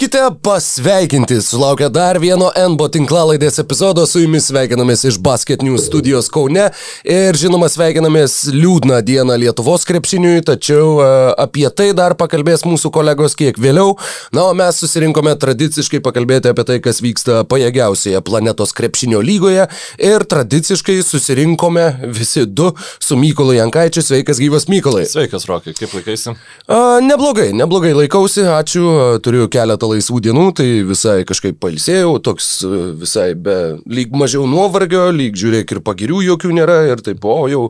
Būkite pasveikinti, sulaukia dar vieno NBO tinklalaidės epizodo, su jumis sveikinamės iš Basket News studijos Kaune ir žinoma sveikinamės liūdną dieną Lietuvos krepšiniui, tačiau uh, apie tai dar pakalbės mūsų kolegos kiek vėliau. Na, o mes susirinkome tradiciškai pakalbėti apie tai, kas vyksta pajėgiausioje planetos krepšinio lygoje ir tradiciškai susirinkome visi du su Mykolu Jankaičiu. Sveikas gyvas Mykolai. Sveikas, Rokai, kaip laikaisi? Uh, neblogai, neblogai laikausi, ačiū, turiu keletą laisvų dienų, tai visai kažkaip palsėjau, toks e, visai be, lyg mažiau nuovargio, lyg žiūrėk ir pagirių jokių nėra ir taip, o jau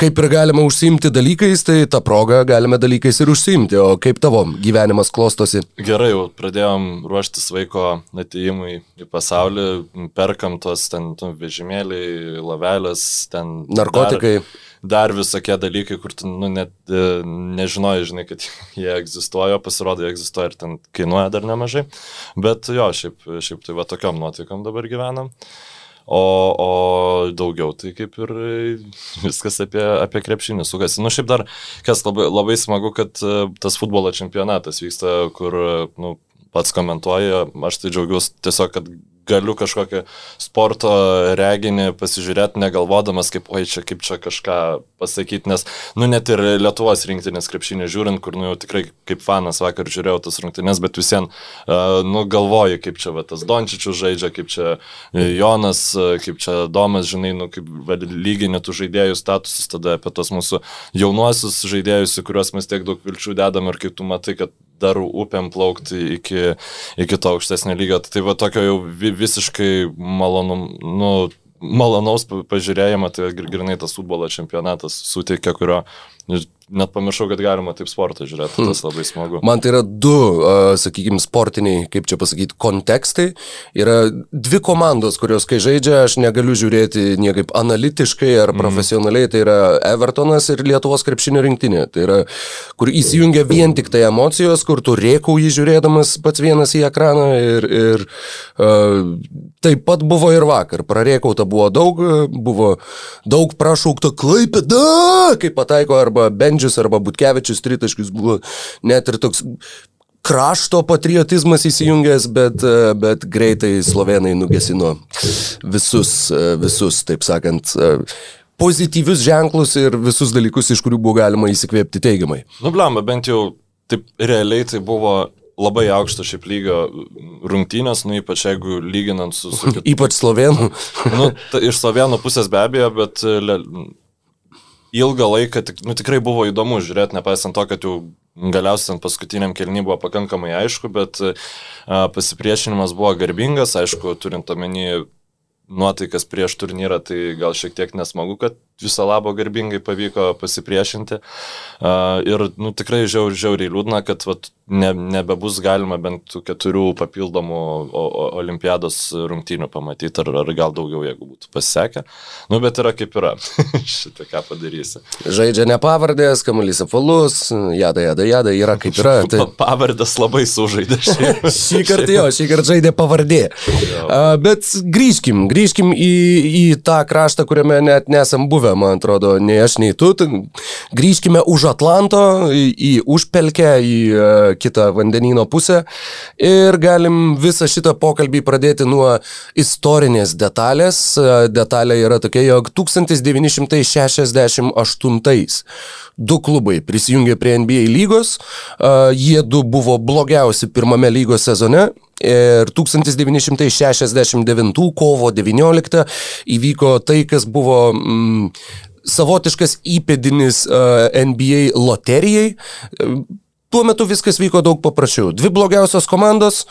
kaip ir galima užsimti dalykais, tai tą progą galime dalykais ir užsimti, o kaip tavo gyvenimas klostosi? Gerai, jau pradėjom ruoštis vaiko atėjimui į pasaulį, perkam tos ten vežimėliai, lavelės, ten... Narkotikai. Dar dar visokie dalykai, kur tu nu, net e, nežinojai, žinai, kad jie egzistuoja, pasirodo, jie egzistuoja ir ten kainuoja dar nemažai. Bet jo, šiaip, šiaip tai va tokiam nuotaikom dabar gyvenam. O, o daugiau tai kaip ir viskas apie, apie krepšinį sukasi. Nu šiaip dar, kas labai, labai smagu, kad e, tas futbolo čempionatas vyksta, kur nu, pats komentuoja, aš tai džiaugiuosi tiesiog, kad galiu kažkokį sporto reginį pasižiūrėti, negalvodamas, kaip, oi, čia kaip čia kažką pasakyti, nes, nu, net ir Lietuvos rinktinės krepšinį žiūrint, kur, nu, jau tikrai kaip fanas vakar žiūrėjau tas rungtynės, bet visien, uh, nu, galvoju, kaip čia va, tas Dončičius žaidžia, kaip čia Jonas, kaip čia Domas, žinai, nu, kaip lyginė tų žaidėjų statusus, tada apie tos mūsų jaunuosius žaidėjus, į kuriuos mes tiek daug vilčių dedam ir kai tu matai, kad dar upėm plaukti iki, iki to aukštesnio lygio. Tai va tokio jau visiškai malonum, nu, malonaus pažiūrėjimo, tai grinai tas futbolo čempionatas suteikia, kurio net pamiršau, kad galima taip sportą žiūrėti, tas labai smagu. Man tai yra du, sakykime, sportiniai, kaip čia pasakyti, kontekstai. Yra dvi komandos, kurios kai žaidžia, aš negaliu žiūrėti niekaip analitiškai ar mhm. profesionaliai, mm. tai yra Evertonas ir Lietuvos krepšinio rinktinė. Tai yra, kur įsijungia vien tik tai emocijos, kur tu rėkau jį žiūrėdamas pats vienas į ekraną ir, ir uh, taip pat buvo ir vakar. Prarėkauta buvo daug, buvo daug prašaukta klaipėda, kaip pataiko arba bent Bendžius arba Butkevičius tritaškius buvo net ir toks krašto patriotizmas įsijungęs, bet, bet greitai slovenai nugesino visus, visus, taip sakant, pozityvius ženklus ir visus dalykus, iš kurių buvo galima įsikvėpti teigiamai. Nublamba, bent jau taip realiai tai buvo labai aukšto šiaip lygio rungtynės, nu ypač jeigu lyginant su... su kitu... Ypač slovenų. nu, ta, iš slovenų pusės be abejo, bet le, ilgą laiką tik, nu, tikrai buvo įdomu žiūrėti, nepaisant to, kad jau galiausiai paskutiniam kelniui buvo pakankamai aišku, bet a, pasipriešinimas buvo garbingas, aišku, turint omeny nuotaikas prieš turnyrą, tai gal šiek tiek nesmagu, kad viso labo garbingai pavyko pasipriešinti. Ir nu, tikrai žiaur, žiauriai liūdna, kad vat, ne, nebebus galima bent tų keturių papildomų o, o, olimpiados rungtynių pamatyti, ar, ar gal daugiau, jeigu būtų pasisekę. Nu, bet yra kaip yra. Šitą ką padarysi. Žaidžia ne pavardės, kamuolys apvalus, jada, jada, jada, yra kaip yra. Tai... Pavardės labai sužaidė šį. šį kartą jo, šį kartą žaidė pavardė. Uh, bet grįžkim, grįžkim į, į tą kraštą, kuriame net nesam buvę, man atrodo, nei aš, nei tu. Grįžkime už Atlanto, į, į užpelkę, į uh, kitą vandenino pusę ir galim visą šitą pokalbį pradėti nuo istorinės detalės. Detalė yra tokia, jog 1968 du klubai prisijungė prie NBA lygos, jie du buvo blogiausi pirmame lygos sezone Ir 1969 kovo 19 įvyko tai, kas buvo mm, savotiškas įpėdinis uh, NBA loterijai. Tuo metu viskas vyko daug paprasčiau. Dvi blogiausios komandos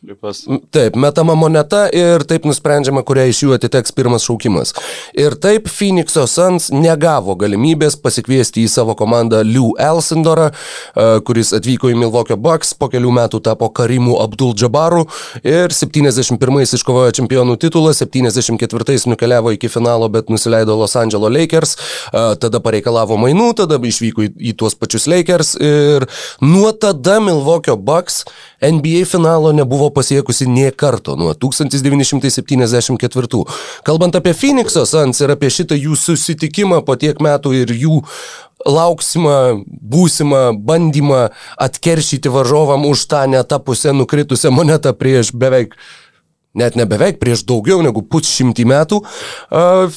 flipas. Taip, metama moneta ir taip nusprendžiama, kuria iš jų atiteks pirmas šaukimas. Ir taip Phoenix'o Suns negavo galimybės pasikviesti į savo komandą Liu Elsindorą, e, kuris atvyko į Milwaukee Bucks, po kelių metų tapo Karimu Abdul Jabbaru ir 71-ais iškovojo čempionų titulą, 74-ais nukeliavo iki finalo, bet nusileido Los Angeles Lakers, e, tada pareikalavo mainų, tada išvyko į, į tuos pačius Lakers ir nuo tada Milwaukee Bucks NBA finalo nebuvo nebuvo pasiekusi nie karto nuo 1974. Kalbant apie Phoenix'o Suns ir apie šitą jų susitikimą po tiek metų ir jų lauksimą, būsimą bandymą atkeršyti varžovam už tą netapusę nukritusią monetą prieš beveik net ne beveik prieš daugiau negu pusšimtį metų.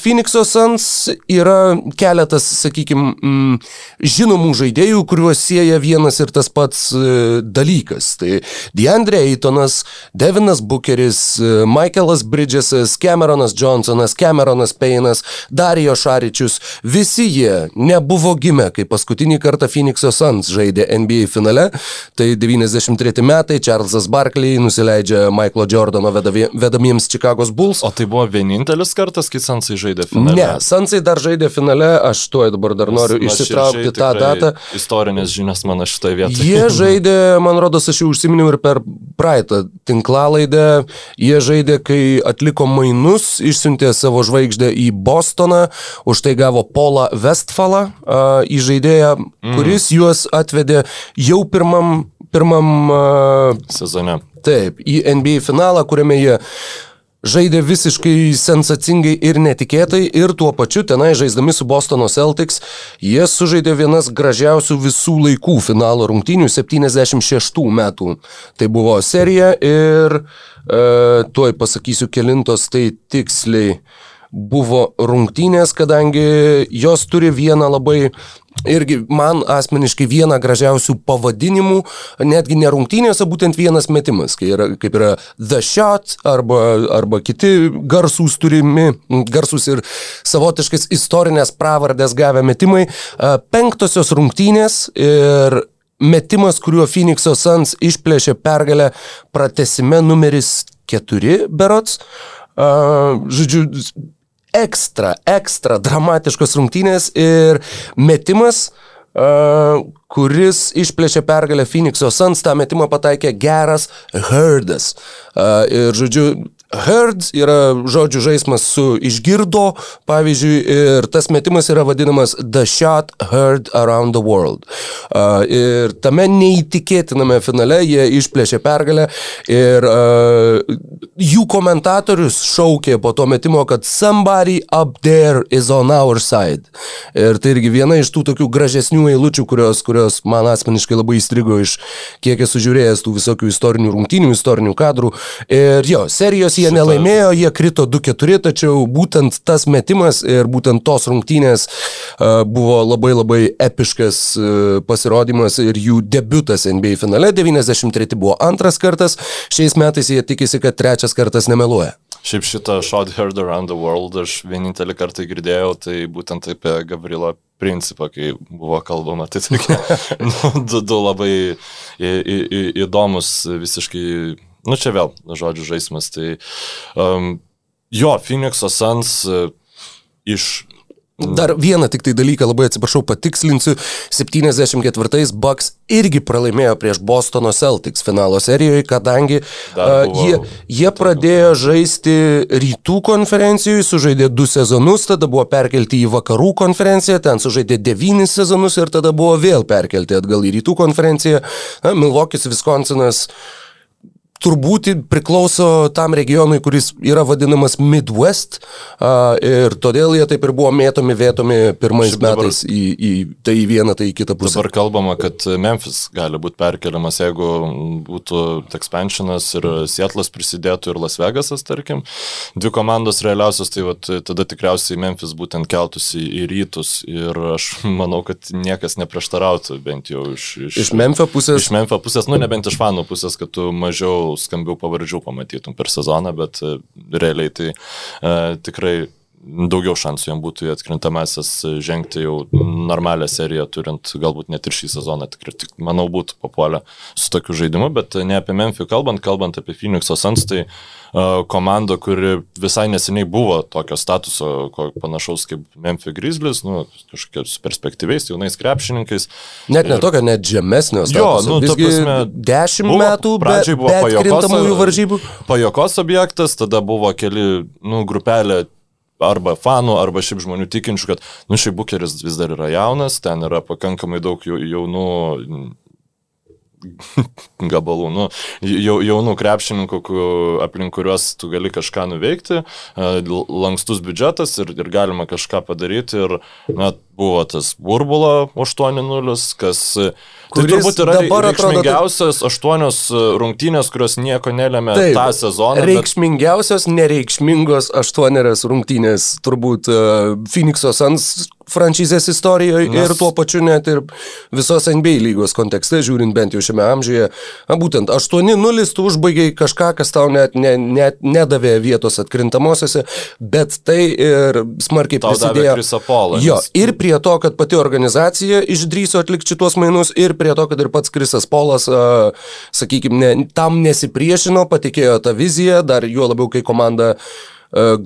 Phoenix'o Suns yra keletas, sakykime, mm, žinomų žaidėjų, kuriuos sieja vienas ir tas pats e, dalykas. Tai Deandre Eitonas, Devinas Bookeris, e, Michaelas Bridgesas, Cameronas Johnsonas, Cameronas Paynas, Darijo Šaričius, visi jie nebuvo gimę, kai paskutinį kartą Phoenix'o Suns žaidė NBA finale. Tai 93 metai, Charlesas Barkley nusileidžia Michaelo Jordano vedavė vedamiems Čikagos Bulls. O tai buvo vienintelis kartas, kai Sansai žaidė finale? Ne, Sansai dar žaidė finale, aš tuoj dabar dar noriu Nes, išsitraukti tą datą. Istorinės žinias mano šitoje vietoje. Jie žaidė, man rodos, aš jau užsiminiau ir per praeitą tinklalaidę, jie žaidė, kai atliko mainus, išsiuntė savo žvaigždę į Bostoną, už tai gavo Polą Westfalą į žaidėją, mm. kuris juos atvedė jau pirmam pirmam uh, sezone. Taip, į NBA finalą, kuriame jie žaidė visiškai sensacingai ir netikėtai ir tuo pačiu tenai žaisdami su Bostono Celtics jie sužaidė vienas gražiausių visų laikų finalo rungtynių 76 metų. Tai buvo serija ir e, tuoj pasakysiu kelintos tai tiksliai buvo rungtynės, kadangi jos turi vieną labai irgi man asmeniškai vieną gražiausių pavadinimų, netgi ne rungtynėse, būtent vienas metimas, kai yra, kaip yra The Shot arba, arba kiti garsūs turimi, garsūs ir savotiškas istorinės pravardės gavę metimai. Penktosios rungtynės ir metimas, kuriuo Phoenix'o Suns išplėšė pergalę pratesime numeris 4 berots. Žodžiu, ekstra, ekstra dramatiškos rungtynės ir metimas, uh, kuris išplėšė pergalę Phoenix'o Suns, tą metimą pataikė geras Herdas. Uh, ir, žodžiu, Heard yra žodžių žaidimas su išgirdo, pavyzdžiui, ir tas metimas yra vadinamas The Shot Heard Around the World. Uh, ir tame neįtikėtiname finale jie išplėšė pergalę ir uh, jų komentatorius šaukė po to metimo, kad somebody up there is on our side. Ir tai irgi viena iš tų tokių gražesnių eilučių, kurios, kurios man asmeniškai labai įstrigo iš kiek esu žiūrėjęs tų visokių istorinių rungtynių, istorinių kadrų. Ir jo, serijos jie nelaimėjo, jie krito 2-4, tačiau būtent tas metimas ir būtent tos rungtynės buvo labai labai epiškas pasirodymas ir jų debutas NBA finale. 93 buvo antras kartas, šiais metais jie tikisi, kad trečias kartas nemeluoja. Šiaip šitą Shot Heard Around the World aš vienintelį kartą girdėjau, tai būtent apie Gavrilo principą, kai buvo kalbama. Tai tokie nu, du, du labai į, į, į, įdomus visiškai nu čia vėl žodžių žaidimas. Tai um, jo, Phoenix'o Suns uh, iš Dar vieną tik tai dalyką labai atsiprašau patikslinsiu. 74-ais Bucks irgi pralaimėjo prieš Bostono Celtics finalo serijoje, kadangi uh, jie, jie pradėjo žaisti rytų konferencijoje, sužaidė du sezonus, tada buvo perkelti į vakarų konferenciją, ten sužaidė devynis sezonus ir tada buvo vėl perkelti atgal į rytų konferenciją. Na, Milvokis, Wisconsinas. Uh, turbūt priklauso tam regionui, kuris yra vadinamas Midwest uh, ir todėl jie taip ir buvo mėtomi, vėtomi pirmais Šiaip metais dabar, į, į tai į vieną, tai į kitą pusę. Dabar kalbama, kad Memphis gali būti perkeliamas, jeigu būtų expansionas ir Sietlas prisidėtų ir Las Vegasas, tarkim. Dvi komandos realiausios, tai vat, tada tikriausiai Memphis būtent keltųsi į rytus ir aš manau, kad niekas neprieštarautų bent jau iš, iš, iš Memphis pusės. Iš Memphis pusės, nu nebent iš fanų pusės, kad tu mažiau skambių pavardžių pamatytum per sezoną, bet e, realiai tai e, tikrai daugiau šansų jam būtų į atkrintamasis žengti jau normalią seriją, turint galbūt net ir šį sezoną, tikrai, tik, manau, būtų papuolę su tokiu žaidimu, bet ne apie Memphį kalbant, kalbant apie Phoenix'o Suns, tai uh, komanda, kuri visai neseniai buvo tokio statuso, panašaus kaip Memphį Grizzlies, nu, kažkokiais perspektyviais, jaunais krepšininkais. Net ir, netokio, net žemesnio statuso. Jo, nu, prasme, dešimt buvo, metų pradžiai buvo be pajokos, varžybų. Pajokos objektas, tada buvo keli, nu, grupelė arba fanų, arba šiaip žmonių tikinčių, kad, nu, šiaip Bukeris vis dar yra jaunas, ten yra pakankamai daug jaunų gabalų, nu, jaunų krepšininkų, aplink kuriuos tu gali kažką nuveikti, lankstus biudžetas ir, ir galima kažką padaryti. Ir, na, buvo tas burbulo 8-0, kas... Tai turbūt yra dabar reikšmingiausias atrodo... aštuonios rungtynės, kurios nieko nelėmė Taip, tą sezoną. Reikšmingiausios, bet... nereikšmingos aštuonerias rungtynės turbūt uh, Phoenix'o Sans franšizės istorijoje Nes... ir tuo pačiu net ir visos NBA lygos kontekste, žiūrint bent jau šiame amžiuje. Būtent 8-0 tu užbaigiai kažką, kas tau net, ne, net nedavė vietos atkrintamosiose, bet tai ir smarkiai tau prisidėjo. Jo, ir prie to, kad pati organizacija išdryso atlikti šitos mainus, ir prie to, kad ir pats Krisas Polas, sakykime, ne, tam nesipriešino, patikėjo tą viziją, dar juo labiau, kai komanda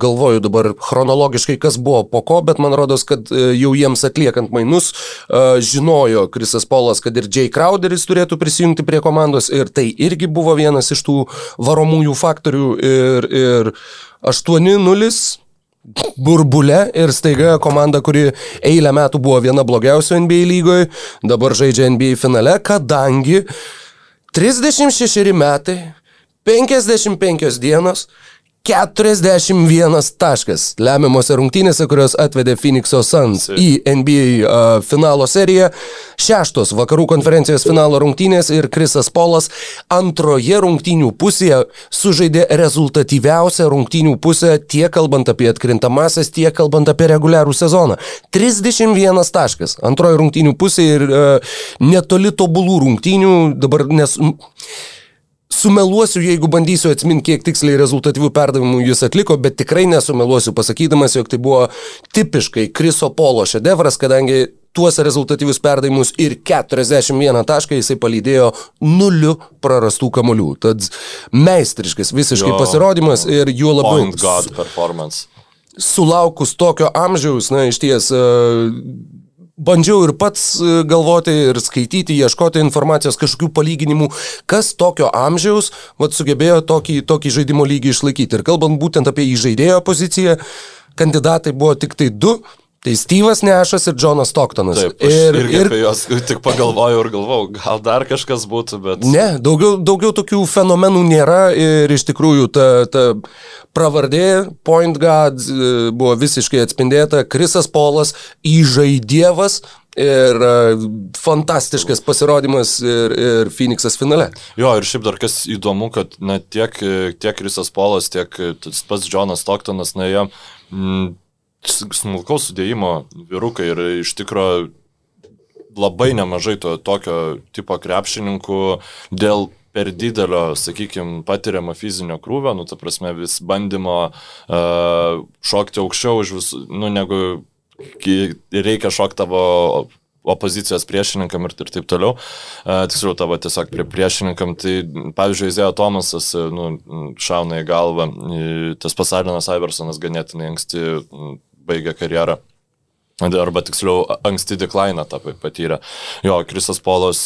galvoju dabar chronologiškai, kas buvo po ko, bet man rodos, kad jau jiems atliekant mainus žinojo Krisas Polas, kad ir Jay Crowderis turėtų prisijungti prie komandos ir tai irgi buvo vienas iš tų varomųjų faktorių ir, ir 8-0 burbule ir staiga komanda, kuri eilę metų buvo viena blogiausių NBA lygoje, dabar žaidžia NBA finale, kadangi 36 metai, 55 dienos 41 taškas lemiamose rungtynėse, kurios atvedė Phoenix'o Suns į NBA uh, finalo seriją. Šeštos vakarų konferencijos finalo rungtynės ir Krisas Polas antroje rungtynių pusėje sužaidė rezultatyviausią rungtynių pusę tiek kalbant apie atkrintamasias, tiek kalbant apie reguliarų sezoną. 31 taškas antroje rungtynių pusėje ir uh, netoli tobulų rungtynių dabar nes... Sumeluosiu, jeigu bandysiu atsiminti, kiek tiksliai rezultatyvių perdavimų jis atliko, bet tikrai nesumeluosiu pasakydamas, jog tai buvo tipiškai Kriso Polo šedevras, kadangi tuos rezultatyvius perdavimus ir 41 tašką jisai palydėjo nuliu prarastų kamolių. Tad meistriškas visiškai jo, pasirodymas ir juo labiau. Sulaukus tokio amžiaus, na iš ties, uh, bandžiau ir pats e, galvoti ir skaityti, ieškoti informacijos, kažkokių palyginimų, kas tokio amžiaus vat, sugebėjo tokį, tokį žaidimo lygį išlaikyti. Ir kalbant būtent apie įžaidėjo poziciją, kandidatai buvo tik tai du. Tai Steve'as Nešas ir Jonas Stoktonas. Taip, ir, irgi ir apie juos tik pagalvojau ir galvojau, gal dar kažkas būtų, bet... Ne, daugiau, daugiau tokių fenomenų nėra ir iš tikrųjų ta, ta pravardė Point God e, buvo visiškai atspindėta, Krisas Polas, įžaidėvas ir uh, fantastiškas pasirodymas ir, ir Phoenixas finale. Jo, ir šiaip dar kas įdomu, kad na, tiek, tiek Krisas Polas, tiek pats Jonas Stocktonas, na, jie mm, smulkaus sudėjimo vyrukai ir iš tikrųjų labai nemažai to tokio tipo krepšininkų dėl per didelio, sakykime, patiriamo fizinio krūvio, nu, ta prasme, vis bandymo uh, šokti aukščiau už visų, nu, negu reikia šokti tavo opozicijos priešininkam ir, ir taip toliau, uh, tiksliau tavo tiesiog prie priešininkam, tai pavyzdžiui, Izėjo Tomasas nu, šauna į galvą, tas pasarinas Iversonas ganėtinai anksti baigė karjerą. Arba tiksliau, anksti deklainą tą patyrė. Jo, Krisas Polas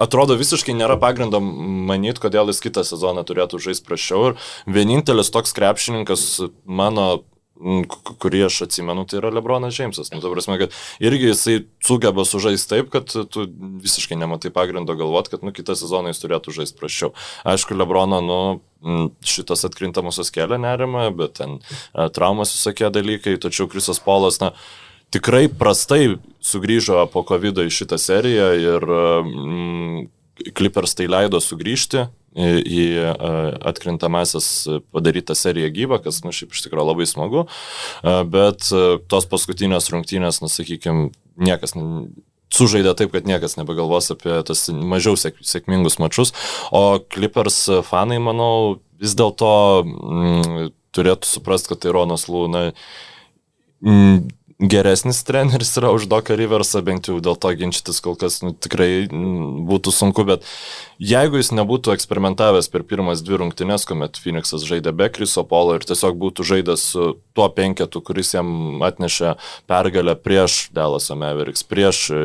atrodo visiškai nėra pagrindo manyti, kodėl jis kitą sezoną turėtų žaisti prašiau. Ir vienintelis toks krepšininkas mano kurį aš atsimenu, tai yra Lebronas Džeimsas. Nu, ta prasme, kad irgi jisai sugeba sužaisti taip, kad tu visiškai nematai pagrindo galvoti, kad nu, kitą sezoną jis turėtų žaisti prašiau. Aišku, Lebrono, nu, šitas atkrintamosios kelia nerima, bet ten traumas visokie dalykai, tačiau Krisas Polas, na, tikrai prastai sugrįžo po COVID į šitą seriją ir mm, Clippers tai leido sugrįžti į, į atkrintamasias padarytą seriją gyvą, kas, nu, šiaip iš tikrųjų labai smagu, bet tos paskutinės rungtynės, na, sakykime, niekas sužaidė taip, kad niekas nebegalvos apie tas mažiau sėk, sėkmingus mačius, o Clippers fanai, manau, vis dėlto mm, turėtų suprasti, kad tai Ronas Lūna mm, geresnis treneris yra už Doką Riversą, bent jau dėl to ginčytis kol kas nu, tikrai būtų sunku, bet jeigu jis nebūtų eksperimentavęs per pirmas dvi rungtynes, kuomet Phoenixas žaidė be Kriso Polo ir tiesiog būtų žaidęs su tuo penketu, kuris jam atnešė pergalę prieš Dallas'o Mavericks, prieš e,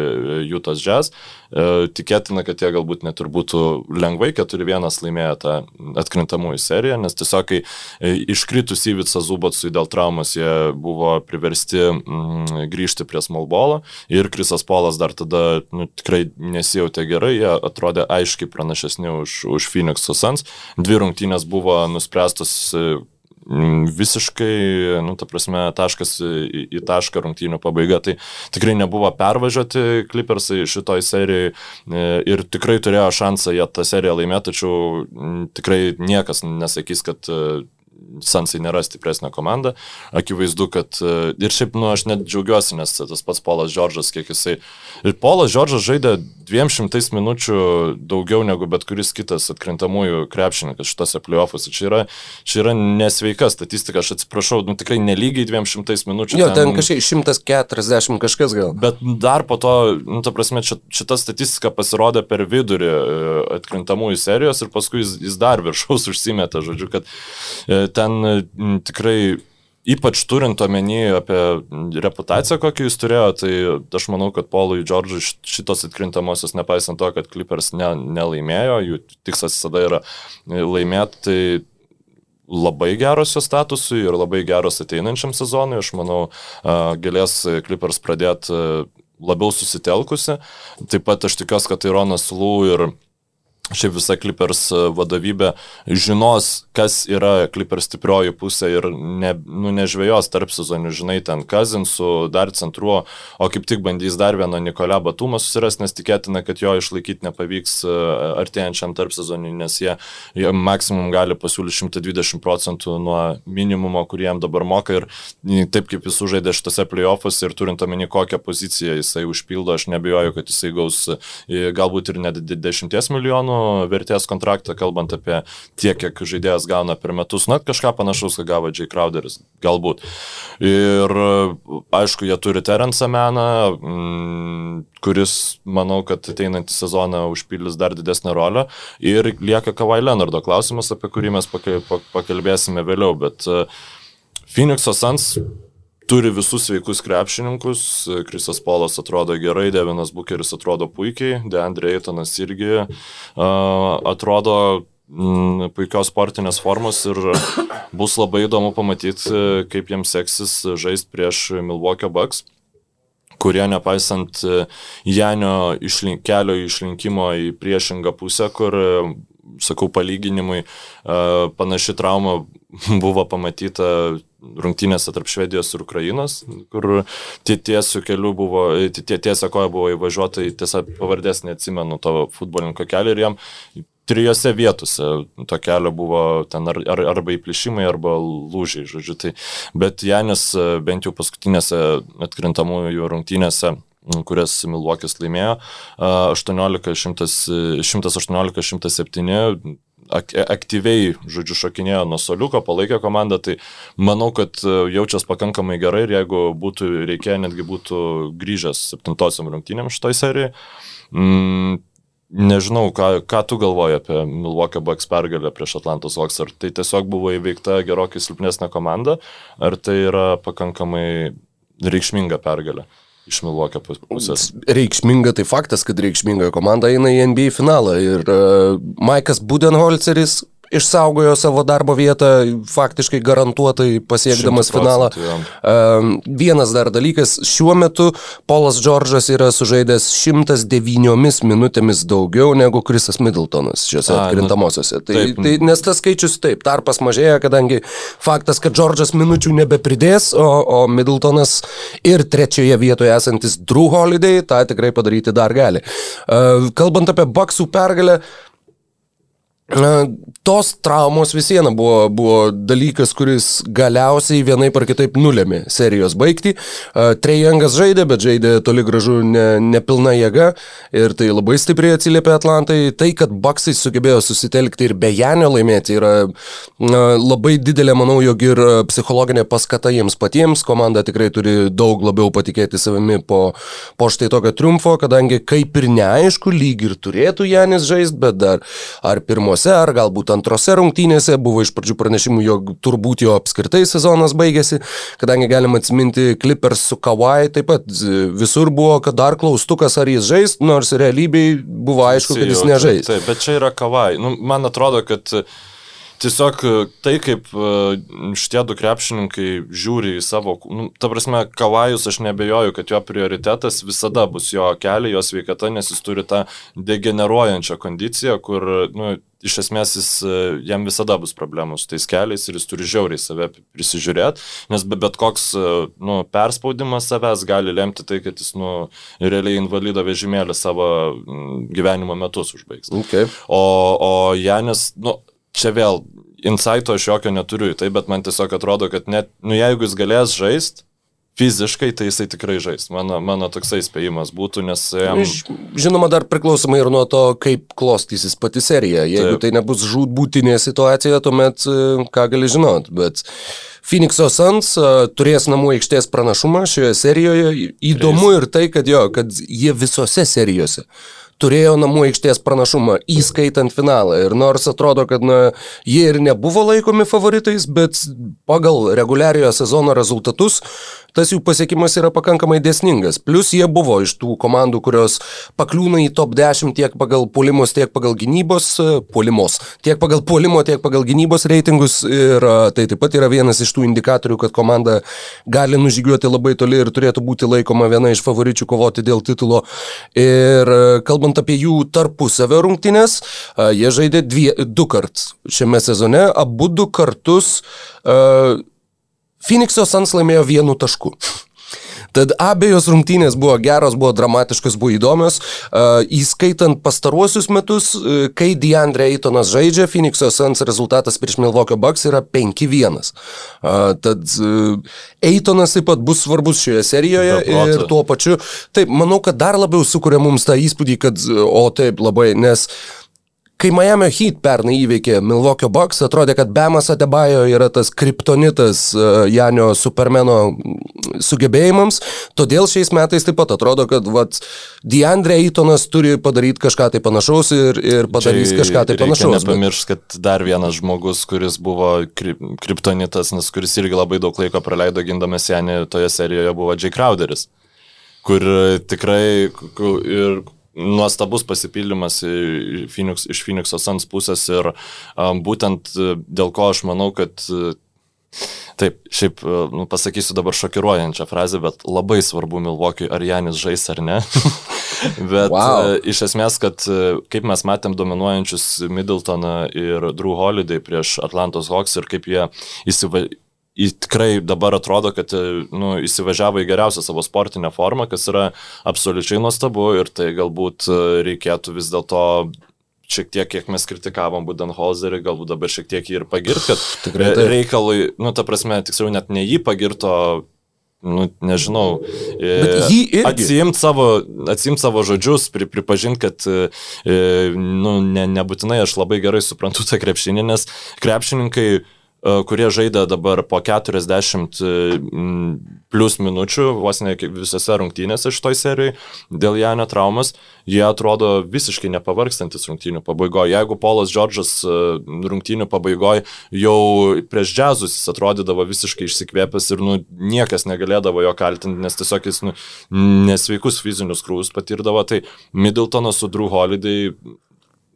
Utah's Jazz, e, tikėtina, kad jie galbūt net ir būtų lengvai 4-1 laimėję tą atkrintamųjų seriją, nes tiesiog kai e, iškritus įvica Zubatsui dėl traumos jie buvo priversti mm, grįžti prie smallbolo ir Krisas Polas dar tada nu, tikrai nesijautė gerai, jie atrodė aiškiai pranašesni už, už Phoenix Suns. Dvi rungtynės buvo nuspręstos Mm, visiškai, nu, ta prasme, taškas į, į tašką rungtynių pabaiga. Tai tikrai nebuvo pervažiuoti Clippersai šitoj serijai e, ir tikrai turėjo šansą jie tą seriją laimėti, tačiau tikrai niekas nesakys, kad e, Sansai nėra stipresnė komanda. Akivaizdu, kad e, ir šiaip, nu, aš net džiaugiuosi, nes tas pats Polas Džordžas, kiek jisai. Ir Polas Džordžas žaidė 200 minučių daugiau negu bet kuris kitas atkrintamųjų krepšininkas šitose playoffuose. Čia yra, čia yra nesveika statistika, aš atsiprašau, nu, tikrai nelygiai 200 minučių. Jo, ten, ten kažkiek 140 kažkas gal. Bet dar po to, nu, ta prasme, šita statistika pasirodė per vidurį e, atkrintamųjų serijos ir paskui jis, jis dar viršaus užsimetė, žodžiu, kad e, ten tikrai ypač turint omeny apie reputaciją, kokį jis turėjo, tai aš manau, kad Polui Džordžui šitos atkrintamosios, nepaisant to, kad Clippers ne, nelaimėjo, jų tikslas visada yra laimėti, tai labai geros jo statusui ir labai geros ateinančiam sezonui. Aš manau, galės Clippers pradėti labiau susitelkusi. Taip pat aš tikiuosi, kad Ironas Lū ir šiaip visa Clippers e, vadovybė žinos, kas yra Clippers stiprioji pusė ir ne, nu, nežvėjos tarp sezonių, žinai, ten Kazinsų, dar centruo, o kaip tik bandys dar vieną Nikolę Batumą susirasti, nes tikėtina, kad jo išlaikyti nepavyks e, artėjančiam tarp sezoniui, nes jie, jie maksimum gali pasiūlyti 120 procentų nuo minimumo, kurį jam dabar moka ir taip kaip jis užaidė šitose playoffuose ir turint omeny kokią poziciją jisai užpildo, aš nebejoju, kad jisai gaus e, galbūt ir net 10 milijonų vertės kontraktą, kalbant apie tiek, kiek žaidėjas gauna per metus, net kažką panašaus, ką gavo Jay Crowderis, galbūt. Ir aišku, jie turi Terence Meną, mm, kuris, manau, kad ateinantį sezoną užpildys dar didesnę rolę. Ir lieka Kawhi Leonardo klausimas, apie kurį mes pakalbėsime vėliau, bet e, Phoenix'o Suns turi visus sveikus krepšininkus, Krisas Polas atrodo gerai, Devinas Bukeris atrodo puikiai, Deandre Eitonas irgi atrodo mm, puikios sportinės formos ir bus labai įdomu pamatyti, kaip jiems seksis žaisti prieš Milwaukee Bucks kurie nepaisant Janio išlink, kelio išlinkimo į priešingą pusę, kur, sakau, palyginimui, panaši trauma buvo pamatyta rungtynėse tarp Švedijos ir Ukrainos, kur tiesiu keliu buvo, tiesia koja buvo įvažiuota, tiesa pavardės neatsimenu to futbolininko kelią ir jam trijose vietose to kelio buvo ten ar, ar, arba įplišimai, arba lūžiai, žodžiu. Tai, bet Janis bent jau paskutinėse atkrintamųjų rungtynėse kurias Milvokis laimėjo, 118-107 aktyviai, žodžiu, šokinėjo nuo soliuko, palaikė komandą, tai manau, kad e, jaučias pakankamai gerai ir jeigu būtų reikėję, netgi būtų grįžęs septintosiam rungtynėm šitoj serijai. Mm, nežinau, ką, ką tu galvoji apie Milwaukee Bucks pergalę prieš Atlantos Hawks, ar tai tiesiog buvo įveikta gerokai silpnesnė komanda, ar tai yra pakankamai reikšminga pergalė? Iš Milvokio pusės. Reikšminga tai faktas, kad reikšminga komanda eina į NBA finalą ir uh, Maikas Budenholzeris išsaugojo savo darbo vietą, faktiškai garantuotai pasiekdamas finalą. Um, vienas dar dalykas, šiuo metu Polas Džordžas yra sužaidęs 109 minutėmis daugiau negu Krisas Middletonas šiuose nu, atkrintamosiose. Tai, tai, nes tas skaičius taip, tarpas mažėja, kadangi faktas, kad Džordžas minučių nebepridės, o, o Middletonas ir trečioje vietoje esantis Drew Holiday tą tikrai padaryti dar gali. Uh, kalbant apie Baksų pergalę, Tos traumos vis viena buvo, buvo dalykas, kuris galiausiai vienaip ar kitaip nulėmė serijos baigti. Trejangas žaidė, bet žaidė toli gražu ne, nepilna jėga ir tai labai stipriai atsiliepė Atlantai. Tai, kad Baksai sugebėjo susitelkti ir be Janio laimėti, yra labai didelė, manau, jog ir psichologinė paskata jiems patiems. Komanda tikrai turi daug labiau patikėti savimi po, po štai tokio triumfo, kadangi kaip ir neaišku, lyg ir turėtų Janis žaisti, bet dar ar pirmos pirmose ar galbūt antrose rungtynėse buvo iš pradžių pranešimų, jog turbūt jo apskritai sezonas baigėsi, kadangi galima atsiminti Clippers su Kawhi, taip pat visur buvo, kad dar klaustukas ar jis žais, nors realybėj buvo aišku, kad jis nežais. Taip, bet čia yra Kawhi. Nu, man atrodo, kad tiesiog tai, kaip šitie du krepšininkai žiūri į savo, nu, ta prasme, Kavajus aš nebejoju, kad jo prioritetas visada bus jo keliai, jo sveikata, nes jis turi tą degeneruojančią kondiciją, kur, nu, iš esmės jis, jam visada bus problemų su tais keliais ir jis turi žiauriai save prisižiūrėti, nes be bet koks nu, perspaudimas savęs gali lemti tai, kad jis nu, realiai invalido vežimėlį savo gyvenimo metus užbaigs. Okay. O, o Janis, nu, čia vėl, insighto aš jokio neturiu į tai, bet man tiesiog atrodo, kad net, nu, jeigu jis galės žaisti, fiziškai, tai jisai tikrai žais. Mano, mano toksai spėjimas būtų, nes... Jam... Žinoma, dar priklausomai ir nuo to, kaip klostysis pati serija. Jeigu Taip. tai nebus žūtbūtinė situacija, tuomet e, ką gali žinot. Bet Phoenix'o Suns e, turės namų aikštės pranašumą šioje serijoje. Įdomu ir tai, kad jo, kad jie visose serijose turėjo namų aikštės pranašumą, įskaitant finalą. Ir nors atrodo, kad na, jie ir nebuvo laikomi favoritais, bet pagal reguliariojo sezono rezultatus tas jų pasiekimas yra pakankamai desningas. Plus jie buvo iš tų komandų, kurios pakliūna į top 10 tiek pagal puolimus, tiek pagal gynybos, puolimos, tiek pagal puolimo, tiek pagal gynybos reitingus. Ir tai taip pat yra vienas iš tų indikatorių, kad komanda gali nužygiuoti labai toli ir turėtų būti laikoma viena iš favoričių kovoti dėl titulo. Ir kalbant apie jų tarpusavio rungtynės, jie žaidė dvie, du kart šiame sezone, abu du kartus uh, Phoenix'o Suns laimėjo vienu tašku. Tad abiejos rungtynės buvo geros, buvo dramatiškos, buvo įdomios, uh, įskaitant pastaruosius metus, uh, kai Deandre Eitonas žaidžia, Phoenix'o Suns rezultatas prieš Milwaukee Bucks yra 5-1. Uh, tad Eitonas taip pat bus svarbus šioje serijoje ir tuo pačiu, taip, manau, kad dar labiau sukuria mums tą įspūdį, kad, o taip, labai, nes Kai Miami Heat pernai įveikė Milwaukee Bucks, atrodė, kad Bemas Adebayo yra tas kriptonitas e, Janio Supermeno sugebėjimams, todėl šiais metais taip pat atrodo, kad vat, Deandre Eitonas turi padaryti kažką tai panašaus ir, ir padarys Čia kažką tai panašaus. Nepamiršk, bet... kad dar vienas žmogus, kuris buvo krip, kriptonitas, nes kuris irgi labai daug laiko praleido gindamas Janį toje serijoje, buvo Jay Crowderis kur tikrai ir nuostabus pasipildymas Phoenix, iš Phoenix'o Suns pusės ir um, būtent dėl ko aš manau, kad e, Taip, šiaip e, nu, pasakysiu dabar šokiruojančią frazę, bet labai svarbu Milvokiui, ar Janis žais ar ne. bet wow. iš esmės, kad kaip mes matėm dominuojančius Middletoną ir Drew Holiday prieš Atlantos Hawks ir kaip jie įsiva tikrai dabar atrodo, kad e, nu, įsivažiavo į geriausią savo sportinę formą, kas yra absoliučiai nuostabu ir tai galbūt e, reikėtų vis dėlto šiek tiek, kiek mes kritikavom Budenholzerį, galbūt dabar šiek tiek jį ir pagirt, kad Tikrai tai. reikalui, nu, ta prasme, tiksliau net ne jį pagirto, nu, nežinau, e, atsijimt savo, atsijimt savo žodžius, pri, pripažinti, kad, e, nu, ne, nebūtinai aš labai gerai suprantu tą krepšinį, nes krepšininkai E, kurie žaidė dabar po 40 e, plus minučių, vos ne visose rungtynėse šitoj serijai, dėl Janio traumas, jie atrodo visiškai nepavarkstantis rungtynių pabaigoje. Jeigu Polas Džordžas e, rungtynių pabaigoje jau prieš džiazus jis atrodydavo visiškai išsikvėpęs ir nu, niekas negalėdavo jo kaltinti, nes tiesiog jis nu, nesveikus fizinius krūvius patirdavo, tai Middletonas su Drew Holiday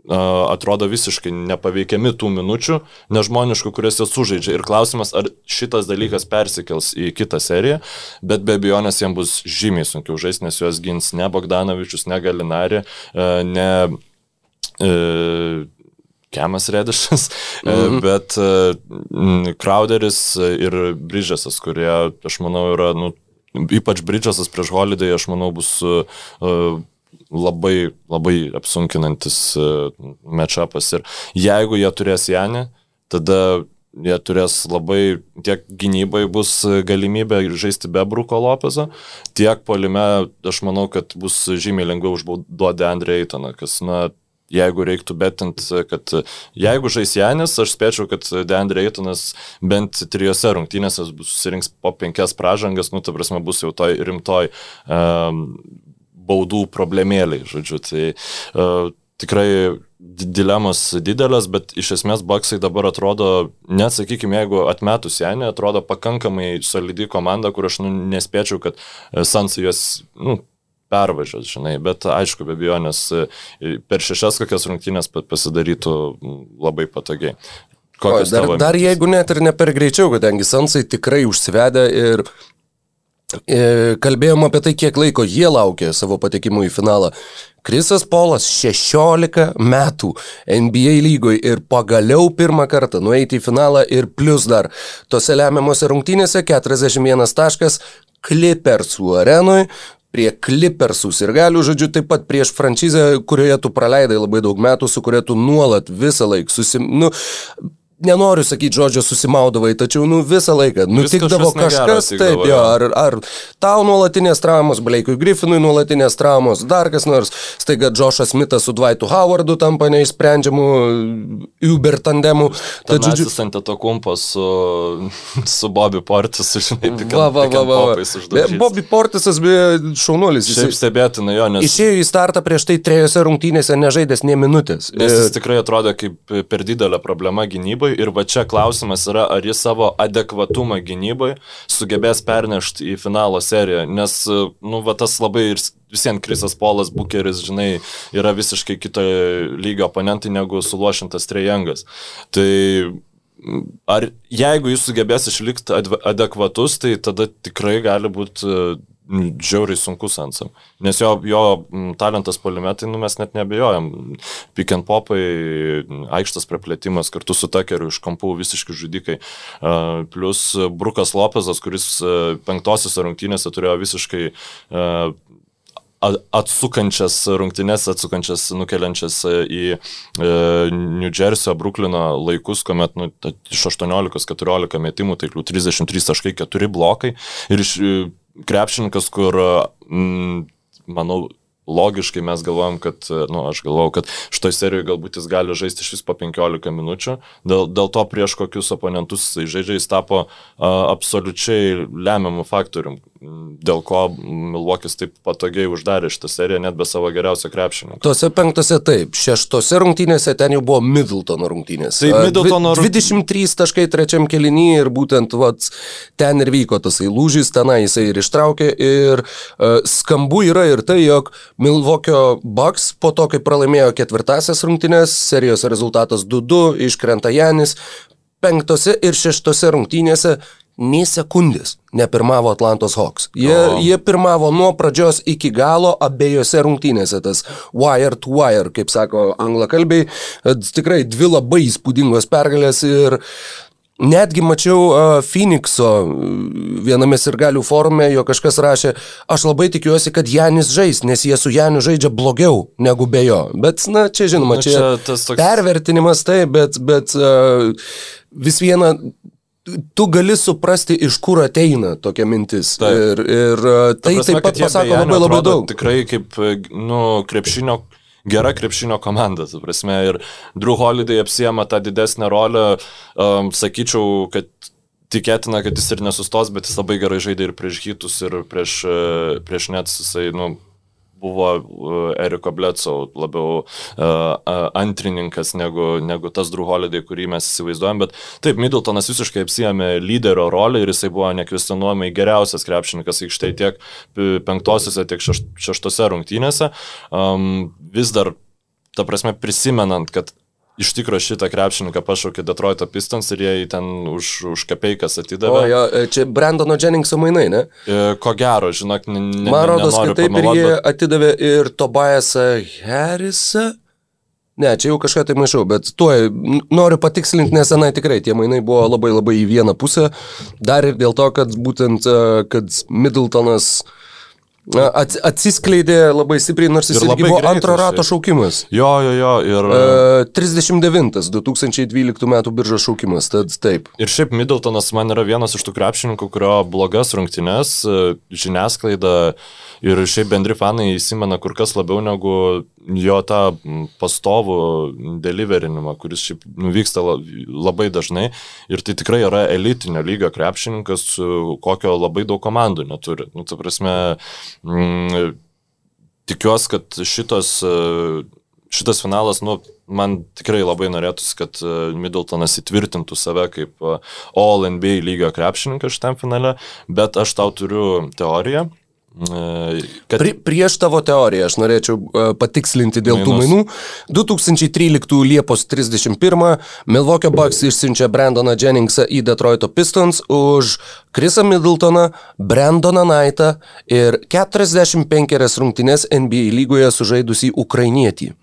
atrodo visiškai nepaveikiami tų minučių, nežmoniškų, kurias jie sužaidžia. Ir klausimas, ar šitas dalykas persikels į kitą seriją, bet be abejonės jiems bus žymiai sunkiau žaisti, nes juos gins ne Bogdanovičius, ne Galinari, ne... E, Kemas Redišas, mm -hmm. bet Crowderis ir Bridžasas, kurie, aš manau, yra, nu, ypač Bridžasas prieš Holiday, aš manau, bus uh, labai, labai apsunkinantis e, matchupas. Ir jeigu jie turės Janį, tada jie turės labai, tiek gynybai bus galimybė žaisti be Bruko Lopezo, tiek polime aš manau, kad bus žymiai lengviau užbauduoti Andrei Eitoną, kas, na, jeigu reiktų betint, kad jeigu žais Janis, aš spėčiau, kad Deandre Eitonas bent trijose rungtynėse susirinks po penkias pražangas, nu, ta prasme, bus jau toj rimtoj um, baudų problemėliai, žodžiu. Tai uh, tikrai dilemos didelės, bet iš esmės Baksai dabar atrodo, net sakykime, jeigu atmetus Janį, atrodo pakankamai solidi komanda, kur aš nu, nespėčiau, kad e, Sansai juos nu, pervažiuos, žinai, bet aišku, be abejo, nes e, per šešias kokias rungtynės pasidarytų labai patogiai. O, dar, dar jeigu net ir ne per greičiau, kadangi Sansai tikrai užsivedė ir kalbėjom apie tai, kiek laiko jie laukė savo patekimų į finalą. Krisas Polas 16 metų NBA lygoje ir pagaliau pirmą kartą nueiti į finalą ir plus dar tose lemiamose rungtynėse 41 taškas Clippersų arenui, prie Clippersų ir galių, žodžiu, taip pat prieš franšizę, kurioje tu praleidai labai daug metų, su kuria tu nuolat visą laiką susim... Nu, nenoriu sakyti žodžio susimaudavai, tačiau nu, visą laiką nutikdavo kažkas, taip, jo, ar, ar tau nuolatinės traumos, Blake'ui Griffinui nuolatinės traumos, dar kas nors, staiga Džošas Mitas su Dwightu Howardu tampa neišsprendžiamu Uber tandemu. Tad žodžiu, ant to kumpas su, su Bobby Portisu, žinai, tik va, va, va, va. Bobby Portisas buvo šaunuolis. Šiaip stebėtina jo, nes... Išėjo į startą prieš tai trejose rungtynėse nežaidęs nie minutės. Nes jis tikrai atrodė kaip per didelė problema gynybai gynybai ir va čia klausimas yra, ar jis savo adekvatumą gynybai sugebės pernešti į finalo seriją, nes, nu, va tas labai ir visiems Krisas Polas Bukeris, žinai, yra visiškai kito lygio oponentai negu suluošintas Trejangas. Tai ar jeigu jis sugebės išlikti adekvatus, tai tada tikrai gali būti žiauriai sunkus Ansam. Nes jo, jo talentas polimetai, nu mes net nebejojam. Pick and popai, aikštas praplėtimas kartu su takeriu iš kampų visiškai žudikai. Plus Brukas Lopezas, kuris penktosiose rungtynėse turėjo visiškai atsukančias rungtynes, atsukančias, nukeliančias į e, New Jersey, Bruklino laikus, kuomet nu, iš 18-14 metimų taiklių 33 taškai, 4 blokai ir iš krepšininkas, kur, mm, manau, logiškai mes galvojam, kad, na, nu, aš galvojau, kad šitoj serijoje galbūt jis gali žaisti iš vis po 15 minučių. Dėl, dėl to prieš kokius oponentus jis žaidžia, jis tapo a, absoliučiai lemiamų faktorium, dėl ko Milvokis taip patogiai uždarė šitą seriją net be savo geriausio krepšinio. Tuose penktose taip, šeštose rungtynėse ten jau buvo Middletono rungtynės. Taip, Middletono rungtynės. 23 taškai trečiam kelinį ir būtent vat, ten ir vyko tasai lūžis, tenai jisai ir ištraukė ir uh, skambu yra ir tai, jog Milvokio Bucks po to, kai pralaimėjo ketvirtasias rungtynės, serijos rezultatas 2-2, iškrenta Janis, penktose ir šeštose rungtynėse nei sekundės nepirmavo Atlantos Hawks. Jie, o. jie pirmavo nuo pradžios iki galo abiejose rungtynėse, tas wire to wire, kaip sako anglakalbiai, tikrai dvi labai įspūdingos pergalės ir Netgi mačiau uh, Phoenixo viename sirgalių forume, jo kažkas rašė, aš labai tikiuosi, kad Janis žais, nes jie su Janiu žaidžia blogiau negu be jo. Bet, na, čia žinoma, nu, čia, čia toks... pervertinimas tai, bet, bet uh, vis viena tu gali suprasti, iš kur ateina tokia mintis. Taip. Ir, ir tai prasme, taip pat pasako labai labai daug. Tikrai kaip, nu, krepšinio gera krepšinio komanda, tu prasme, ir Drew Holiday apsiema tą didesnę rolę, um, sakyčiau, kad tikėtina, kad jis ir nesustos, bet jis labai gerai žaidė ir prieš hitus, ir prieš, prieš net jisai, nu, buvo uh, Eriko Bledsoe labiau uh, antrininkas negu, negu tas Drew Holiday, kurį mes įsivaizduojam, bet taip, Middletonas visiškai apsijėmė lyderio rolę ir jisai buvo nekvestionuojamai geriausias krepšininkas aikštėje tiek penktosiose, tiek šeštose rungtynėse. Um, vis dar, ta prasme, prisimenant, kad iš tikrųjų šitą krepšininką pašaukė Detroito Pistons ir jie ten už, už kapeikas atidavė. O jo, e, čia Brandono Jenningso mainai, ne? E, ko gero, žinok, ne, Man rodos, kad taip ir jie bet... atidavė ir Tobiasą Harrisą. Ne, čia jau kažką tai maišau, bet tuoj noriu patikslinti, nes senai tikrai tie mainai buvo labai labai į vieną pusę. Dar ir dėl to, kad būtent, e, kad Middletonas uh, Atsiskleidė labai stipriai, nors jis irgi buvo antro rato šaukimas. Jo, jo, jo. Ir... Uh, 39, 2012 metų biržos šaukimas, tad taip. Ir šiaip Middletonas man yra vienas iš tų krepšininkų, kurio blogas rungtynes žiniasklaida ir šiaip bendri fanai įsimena kur kas labiau negu jo tą pastovų deliverinimą, kuris šiaip nuvyksta labai dažnai. Ir tai tikrai yra elitinio lygio krepšininkas, kokio labai daug komandų neturi. Nu, ta prasme, mm, tikiuosi, kad šitos, šitas finalas, nu, man tikrai labai norėtųsi, kad Middletonas įtvirtintų save kaip All NBA lygio krepšininkas šitam finale, bet aš tau turiu teoriją Kad... Pri, prieš tavo teoriją aš norėčiau uh, patikslinti dėl Minus. tų mainų. 2013 Liepos 31 Milwaukee Bucks išsiunčia Brandoną Jenningsą į Detroito Pistons už Chrisą Middletoną, Brandoną Knightą ir 45 rungtynės NBA lygoje sužaidusį ukrainietį.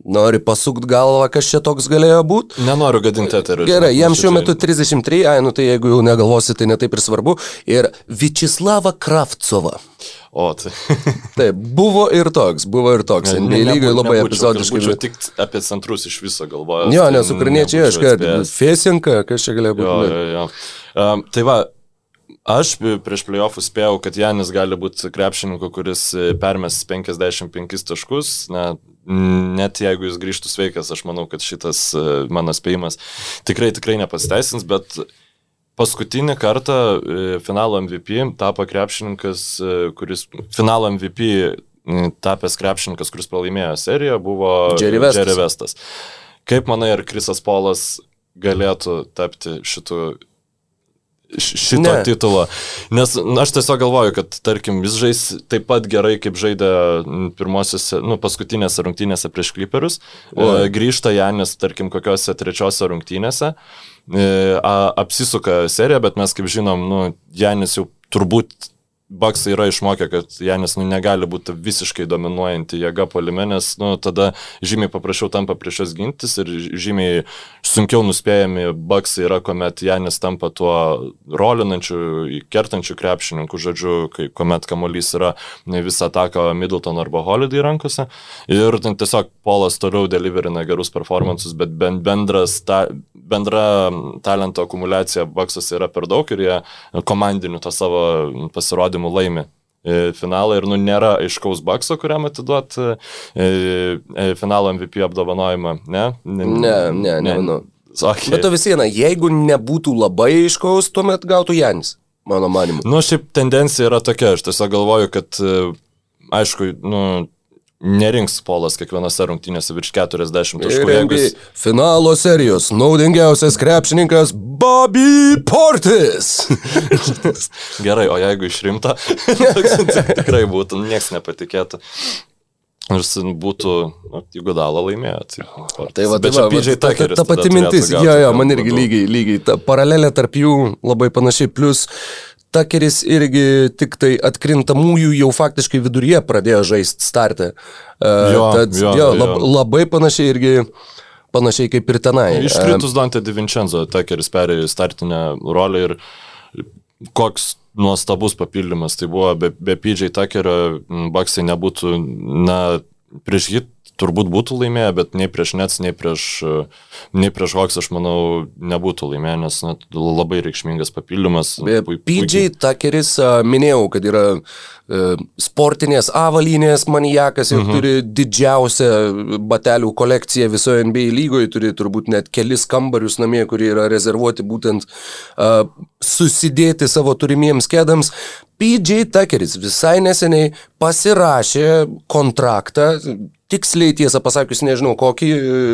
Nori pasukt galvą, kas čia toks galėjo būti? Nenoriu gadinti eterio. Gerai, jam šiuo metu 33, ai, nu tai jeigu jau negalvosi, tai netaip ir svarbu. Ir Vičislava Kravcova. O, tai. Taip, buvo ir toks, buvo ir toks. Ne, NBA lygai labai epizodiškai. Aš tik apie centrus iš viso galvoju. Jo, tai nes ukrainiečiai, aš kad Fesinka, kas čia galėjo būti. Jo, jo, jo. Um, tai va, Aš prieš playoffus spėjau, kad Janis gali būti krepšininku, kuris permes 55 taškus. Na, net jeigu jis grįžtų sveikas, aš manau, kad šitas e, mano spėjimas tikrai, tikrai nepasiteisins, bet paskutinį kartą e, finalo MVP tapo krepšininkas, e, kuris finalo MVP tapęs krepšininkas, kuris pralaimėjo seriją, buvo Jerry Vestas. Jerry Vestas. Kaip manai, ar Krisas Polas galėtų tapti šitų šito ne. titulo. Nes na, aš tiesiog galvoju, kad, tarkim, jis žais taip pat gerai, kaip žaidė pirmosiose, nu, paskutinėse rungtynėse prieš kliperius. E, grįžta Janis, tarkim, kokiose trečiose rungtynėse. E, apsisuka serija, bet mes, kaip žinom, nu, Janis jau turbūt Baksai yra išmokę, kad Janis nu, negali būti visiškai dominuojanti jėga polime, nes nu, tada žymiai paprasčiau tampa prieš jas gintis ir žymiai sunkiau nuspėjami Baksai yra, kuomet Janis tampa tuo rolinančiu, kertančiu krepšininku, žodžiu, kai, kuomet kamuolys yra visą ataką Middleton arba Holiday rankose. Ir ten tiesiog Polas toliau deliverina gerus performances, bet bendras, ta, bendra talento akumuliacija Baksas yra per daug ir jie komandiniu tą savo pasirodymą žaidimų laimi e, finalą ir nu nėra aiškaus bakso, kuriam atiduot e, e, finalo MVP apdovanojimą, ne? Ne, ne, ne, ne. ne. Okay. Bet to vis viena, jeigu nebūtų labai aiškaus, tuomet gautų Janis, mano manimu. Nu, šiaip tendencija yra tokia, aš tiesiog galvoju, kad, aišku, nu, nerinks polas kiekvienose rungtynėse virš 40 taškų. Jeigu... Finalo serijos naudingiausias krepšininkas Bobby Portis. Gerai, o jeigu išrimta, tikrai būtų, nieks nepatikėtų. Nors būtų, nu, jeigu dalą laimėjo. Tai, tai va, tai va, va, ta, ta, ta pati mintis, jo, jo, man irgi lygiai, lygiai, ta paralelė tarp jų labai panašiai, plus Takeris irgi tik tai atkrintamųjų jau faktiškai viduryje pradėjo žaisti startę. Uh, jo, tad, jo, jo, lab, jo. Labai panašiai irgi panašiai kaip ir tenai. Iškritus Dante Di Vincenzo, Takeris perėjo į startinę rolę ir koks nuostabus papildymas tai buvo, be, be PJ Takerio Baksai nebūtų, na, prieš hit turbūt būtų laimėję, bet nei prieš Nets, nei prieš, nei prieš Hawks, aš manau, nebūtų laimėję, nes net labai reikšmingas papildymas. PJ Tuckeris, minėjau, kad yra sportinės avalynės manijakas ir mhm. turi didžiausią batelių kolekciją visoje NBA lygoje, turi turbūt net kelis kambarius namie, kurie yra rezervuoti būtent uh, susidėti savo turimiems kėdams. PJ Tuckeris visai neseniai pasirašė kontraktą tiksliai tiesą pasakius nežinau kokį,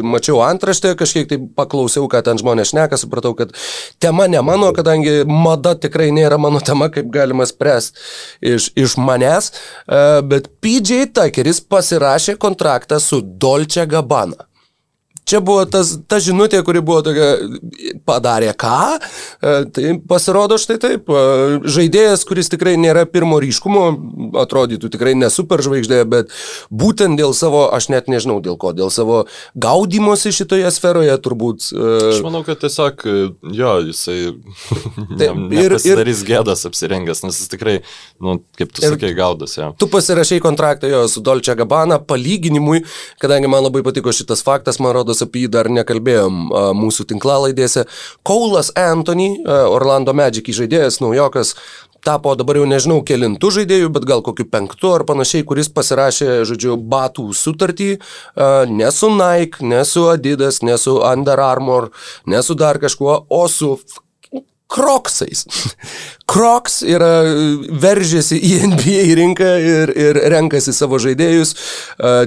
mačiau antraštę, kažkiek tai paklausiau, ką ten žmonės šneka, supratau, kad tema ne mano, kadangi mada tikrai nėra mano tema, kaip galima spręsti iš, iš manęs, e, bet PJ Tuckeris pasirašė kontraktą su Dolce Gabbana. Čia buvo tas, ta žinutė, kuri buvo tokia, padarė ką, e, tai pasirodo štai taip, e, žaidėjas, kuris tikrai nėra pirmo ryškumo, atrodytų tikrai nesuper žvaigždė, bet būtent dėl savo, aš net nežinau dėl ko, dėl savo gaudimosi šitoje sferoje turbūt. E, aš manau, kad tiesiog, jo, jisai taip, ne, ir, ir gėdas apsirengęs, nes jis tikrai, nu, kaip tu sakai, gaudas. Ja. Tu pasirašai kontraktą jo su Dolce Gabbana palyginimui, kadangi man labai patiko šitas faktas, man rodo, Paulas apie jį dar nekalbėjom mūsų tinklalaidėse. Kaulas Anthony, Orlando Magic žaidėjas, naujokas, tapo dabar jau nežinau kelintų žaidėjų, bet gal kokiu penktu ar panašiai, kuris pasirašė, žodžiu, batų sutartį ne su Nike, ne su Adidas, ne su Under Armour, ne su dar kažkuo, o su kroksais. Kroks yra veržėsi į NBA rinką ir, ir renkasi savo žaidėjus.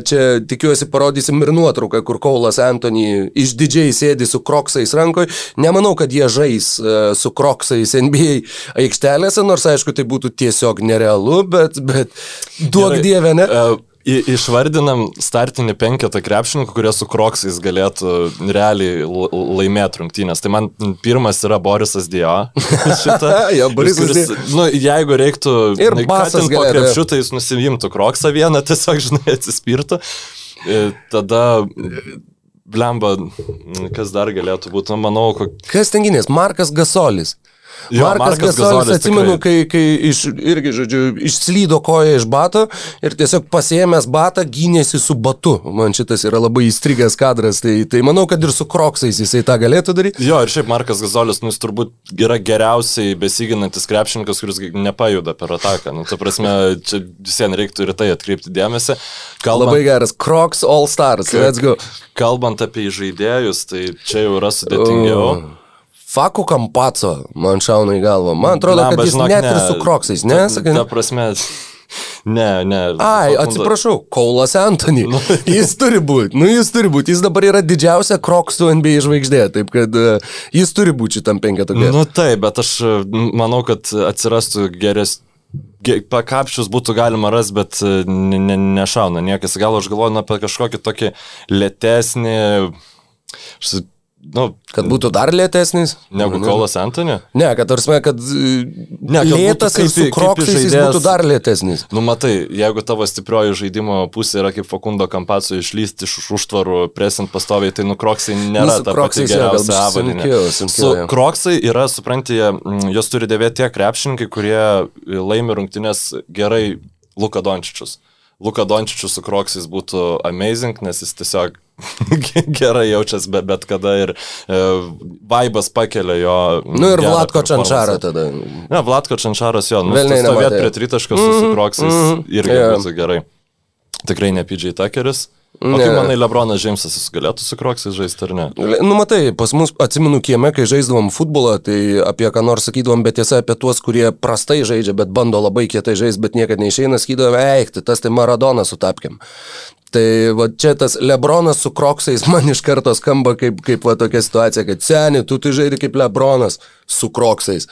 Čia tikiuosi parodysim ir nuotrauką, kur Kaulas Antony išdidžiai sėdi su kroksais rankoje. Nemanau, kad jie žais su kroksais NBA aikštelėse, nors aišku, tai būtų tiesiog nerealu, bet, bet duok Gerai, dievę, ne? Uh, Išvardinam startinį penketą krepšininkų, kurie su kroksais galėtų realiai laimėti rungtynės. Tai man pirmas yra Borisas Dio. Šitą. ja, Borisas kuris, nu, jeigu reiktų ir basas po krepšiu, tai jis nusivimtų kroksą vieną, tiesiog, žinai, atsispirtų. E, tada blemba, kas dar galėtų būti, nu, manau, kok... Kas tenginės? Markas Gasolis. Jo, Markas, Markas Gasolis, atsimenu, tikrai. kai, kai iš, irgi, žodžiu, išslydo koja iš bato ir tiesiog pasiemęs batą gynėsi su batu. Man šitas yra labai įstrigęs kadras, tai, tai manau, kad ir su kroksais jisai tą galėtų daryti. Jo, ir šiaip Markas Gasolis, nu, jis turbūt yra geriausiai besiginantis krepšininkas, kuris nepajuda per ataką. Nu, ta prasme, čia visiems reiktų ir tai atkreipti dėmesį. Kalbant, labai geras, Crocs All Stars, let's go. Kalbant apie žaidėjus, tai čia jau yra sudėtingiau. Oh. Faku Kampaco man šauna į galvą. Man atrodo, Na, kad jis žinok, net ne, ir su kroksais, ne? Sakai, ta prasme. Ne, ne. Ai, atsiprašau, Kaulas Antony. Nu. Jis turi būti, nu jis turi būti. Jis dabar yra didžiausia kroksų NBA žvaigždė, taip kad uh, jis turi būti šitam penketukė. Nu taip, bet aš e, manau, kad atsirastų geresnis pakapšius būtų galima rasti, bet e, ne, ne, nešauna niekas. Gal aš galvoju nu, apie kažkokį tokį lėtesnį, Nu, kad būtų dar lėtesnis. Negu nu, Kolas Antony? Ne, kad tarsi, kad, ne, kad lėtas kaip, ir su kroksais jis būtų dar lėtesnis. Nu, matai, jeigu tavo stiprioji žaidimo pusė yra kaip Fakundo Kampaco išlysti iš užtvarų, presint pastoviai, tai nu kroksai nėra nu, ta pati geriausia avalynė. Su kroksai yra, supranti, jos turi dėvėti tie krepšininkai, kurie laimi rungtynės gerai Luka Dončičius. Luka Dončičius su kroksais būtų amazing, nes jis tiesiog gerai jaučiasi be, bet kada ir e, vaibas pakelia jo. Nu ir Vlatko Čančara tada. Ne, Vlatko Čančaras jo, nu, stovėti prie tritaškos mm -hmm, su kroksais mm -hmm, irgi yeah. būtų gerai. Tikrai ne PJ Tuckeris. O kaip manai, Lebronas Džeimsas jis galėtų su kroksais žaisti ar ne? Nu, matai, pas mus, atsimenu, kieme, kai žaisdavom futbolą, tai apie ką nors sakydavom, bet tiesa apie tuos, kurie prastai žaidžia, bet bando labai kietai žaisti, bet niekada neišeina, sakydavome, eikti, tas tai Maradona sutapkiam. Tai va čia tas Lebronas su kroksais man iš karto skamba kaip, kaip va tokia situacija, kad seni, tu tu žaidži kaip Lebronas su kroksais.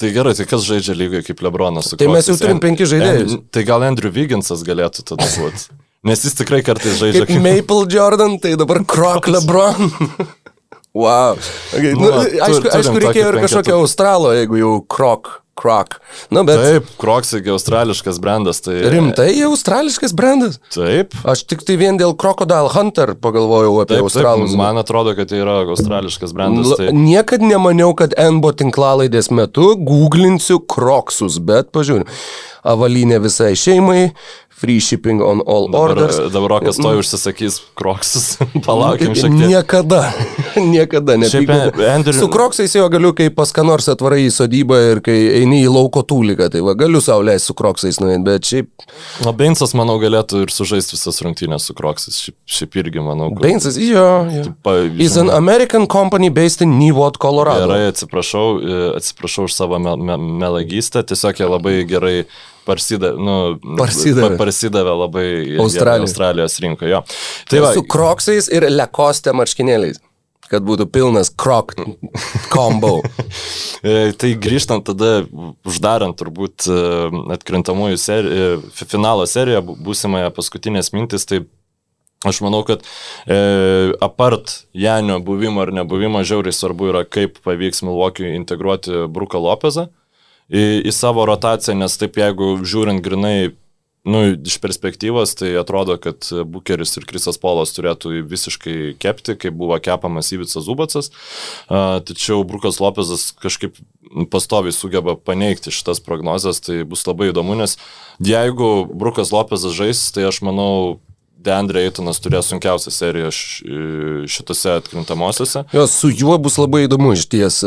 Tai gerai, tai kas žaidžia lygiai kaip Lebronas su kroksais? Tai mes jau turim penki žaidėjus. En, tai gal Andrew Vigginsas galėtų tada būti. Nes jis tikrai kartais žaidžia kaip... Maple Jordan, tai dabar Krok LeBron. wow. Okay. Nu, nu, aišku, aišku reikėjo ir kažkokio australo, jeigu jau Krok. Krok. Nu, bet... Taip, Kroks irgi australiškas brandas. Tai... Rimtai australiškas brandas? Taip. Aš tik tai vien dėl Crocodile Hunter pagalvojau apie taip, australus. Taip, man atrodo, kad tai yra australiškas brandas. Tai... Niekad nemaniau, kad NBO tinklalaidės metu googlinsiu Kroksus, bet pažiūrėjau. Avalynė visai šeimai, free shipping on all dabar, orders. Dabar Rokas to užsisakys kroksus, palaukim šiek tiek. Niekada, niekada nepykau. Andrew... Su kroksais jau galiu, kai pas ką nors atvarai į sodybą ir kai eini į lauko tūliką, tai va, galiu sauliais su kroksais nueiti, bet šiaip... O Beinsas, manau, galėtų ir sužaisti visas rungtynės su kroksais, šiaip, šiaip irgi, manau. Kad... Beinsas, jo, jo. Pa, He's an American company based in Newport, Colorado. Gerai, atsiprašau, e, atsiprašau už savo me me melagystę, tiesiog jie labai gerai parsidavė, nu, parsidavė. parsidavė labai Australijos, Australijos rinkoje. Tai va, su kroksais ir lekostė marškinėliais kad būtų pilnas krok combo. E, tai grįžtant tada, uždarant turbūt e, atkrintamųjų seri finalo seriją, būsimąją paskutinės mintis, tai Aš manau, kad e, apart Janio buvimo ar nebuvimo, žiauriai svarbu yra, kaip pavyks Milwaukee integruoti Bruką Lopezą į, į savo rotaciją, nes taip jeigu žiūrint grinai Nu, iš perspektyvos tai atrodo, kad Bukeris ir Krisas Polas turėtų visiškai kepti, kaip buvo kepamas Įvicas Zubacas, tačiau Brukas Lopezas kažkaip pastoviai sugeba paneigti šitas prognozes, tai bus labai įdomu, nes jeigu Brukas Lopezas žais, tai aš manau, Deandre Eitonas turės sunkiausią seriją šitose atkrintamosiose. Jo, su juo bus labai įdomu iš ties,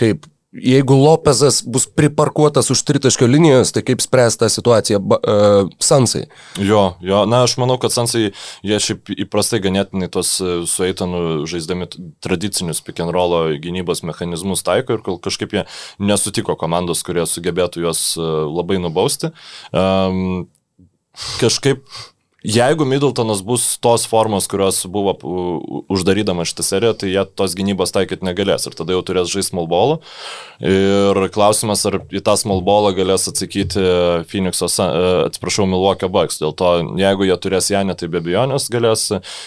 kaip jeigu Lopezas bus priparkuotas už tritaškio linijos, tai kaip spręs tą situaciją uh, Sansai? Jo, jo, na aš manau, kad Sansai, jie šiaip įprastai ganėtinai tos e, su Eitanu žaisdami tradicinius pick and rollo gynybos mechanizmus taiko ir kažkaip jie nesutiko komandos, kurie sugebėtų juos e, labai nubausti. Um, kažkaip Jeigu Middletonas bus tos formos, kurios buvo uždarydama šitą seriją, tai jie tos gynybos taikyti negalės ir tada jau turės žaisti small ballą. Ir klausimas, ar į tą small ballą galės atsakyti Phoenix'o, atsiprašau, Milwaukee Bucks. Dėl to, jeigu jie turės Janę, tai be abejonės galės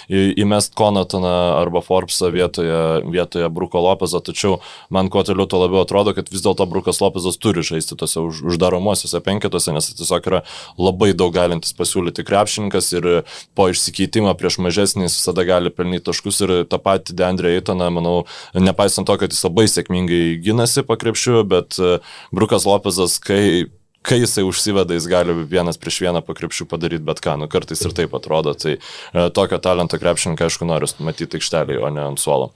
įmest Konatoną arba Forbesą vietoje, vietoje Bruko Lopezo, tačiau man kuo toliau, tuo labiau atrodo, kad vis dėlto Brukas Lopezas turi žaisti tose už, uždaromosiuose penketuose, nes tiesiog yra labai daug galintis pasiūlyti krepšininkas taškas ir po išsikeitimo prieš mažesnį jis visada gali pelnyti taškus ir tą patį Deandre Eitoną, manau, nepaisant to, kad jis labai sėkmingai gynasi pakrepšiu, bet e, Brukas Lopezas, kai kai jisai užsiveda, jis gali vienas prieš vieną pakrepšių padaryti bet ką, nu kartais ir taip atrodo, tai e, tokio talento krepšininką aišku noriu matyti aikštelėje, o ne ant suolo.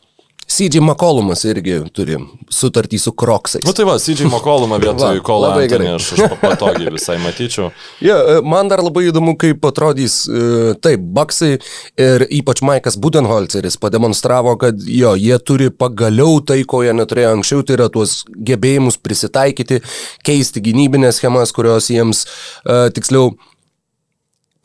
CJ McCollumas irgi turi sutartį su Kroksais. Na nu, tai va, CJ McCollumą vietoj Kolo Antonį aš, aš patogiai visai matyčiau. E, man dar labai įdomu, kaip atrodys, e, taip, Baksai ir ypač Maikas Budenholzeris pademonstravo, kad jo, jie turi pagaliau tai, ko jie neturėjo anksčiau, tai yra tuos gebėjimus prisitaikyti, keisti gynybinės schemas, kurios jiems, uh, tiksliau,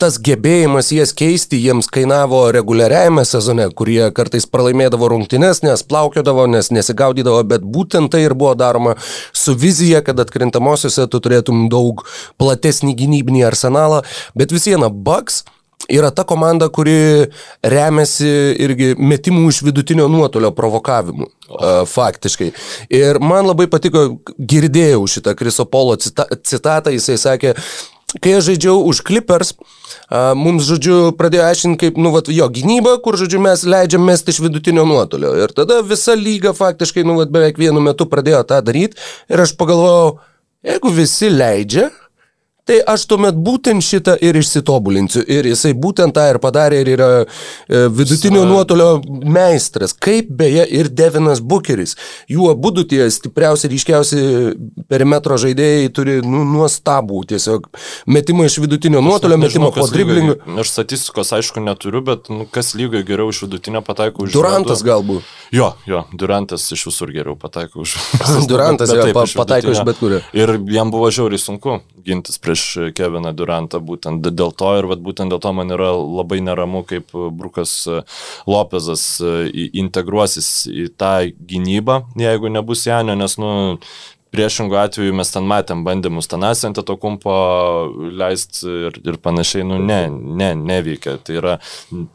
tas gebėjimas jas keisti jiems kainavo reguliariajame sezone, kurie kartais pralaimėdavo rungtynes, nes plaukiodavo, nes nesigaudydavo, bet būtent tai ir buvo daroma su vizija, kad atkrintamosiose tu turėtum daug platesnį gynybinį arsenalą, bet vis viena Bucks yra ta komanda, kuri remiasi irgi metimų iš vidutinio nuotolio provokavimu. Oh. Faktiškai. Ir man labai patiko, girdėjau šitą Kriso Polo cita citatą, jisai sakė, kai aš žaidžiau už Clippers, mums, žodžiu, pradėjo aiškinti, kaip, nu, vat, jo gynyba, kur, žodžiu, mes leidžiam mesti iš vidutinio nuotolio. Ir tada visa lyga faktiškai, nu, vat, beveik vienu metu pradėjo tą daryti. Ir aš pagalvojau, jeigu visi leidžia, Tai aš tuomet būtent šitą ir išsitobulinsiu. Ir jisai būtent tą ir padarė ir yra e, vidutinio Sa... nuotolio meistras. Kaip beje ir Devinas Bucheris. Jų abu tie stipriausi, ryškiausi perimetro žaidėjai turi nu, nuostabų tiesiog metimą iš vidutinio nuotolio, metimą po driblingų. Aš statistikos aišku neturiu, bet nu, kas lygai geriau iš vidutinio pataiko už... Durantas vidutinio. galbūt. Jo, jo, Durantas iš visur geriau pataiko už... Durantas bet, bet, jo, taip, pataiko iš bet kurio. Ir jam buvo žiauriai sunku gintis prieš Keviną Durantą būtent dėl to ir vat, būtent dėl to man yra labai neramu, kaip Brukas Lopezas e, integruosis į tą gynybą, jeigu nebus Janio, nes, nu, priešingų atveju mes ten matėm bandymus Tanasį ant to kumpo leisti ir, ir panašiai, nu ne, ne, neveikia. Tai yra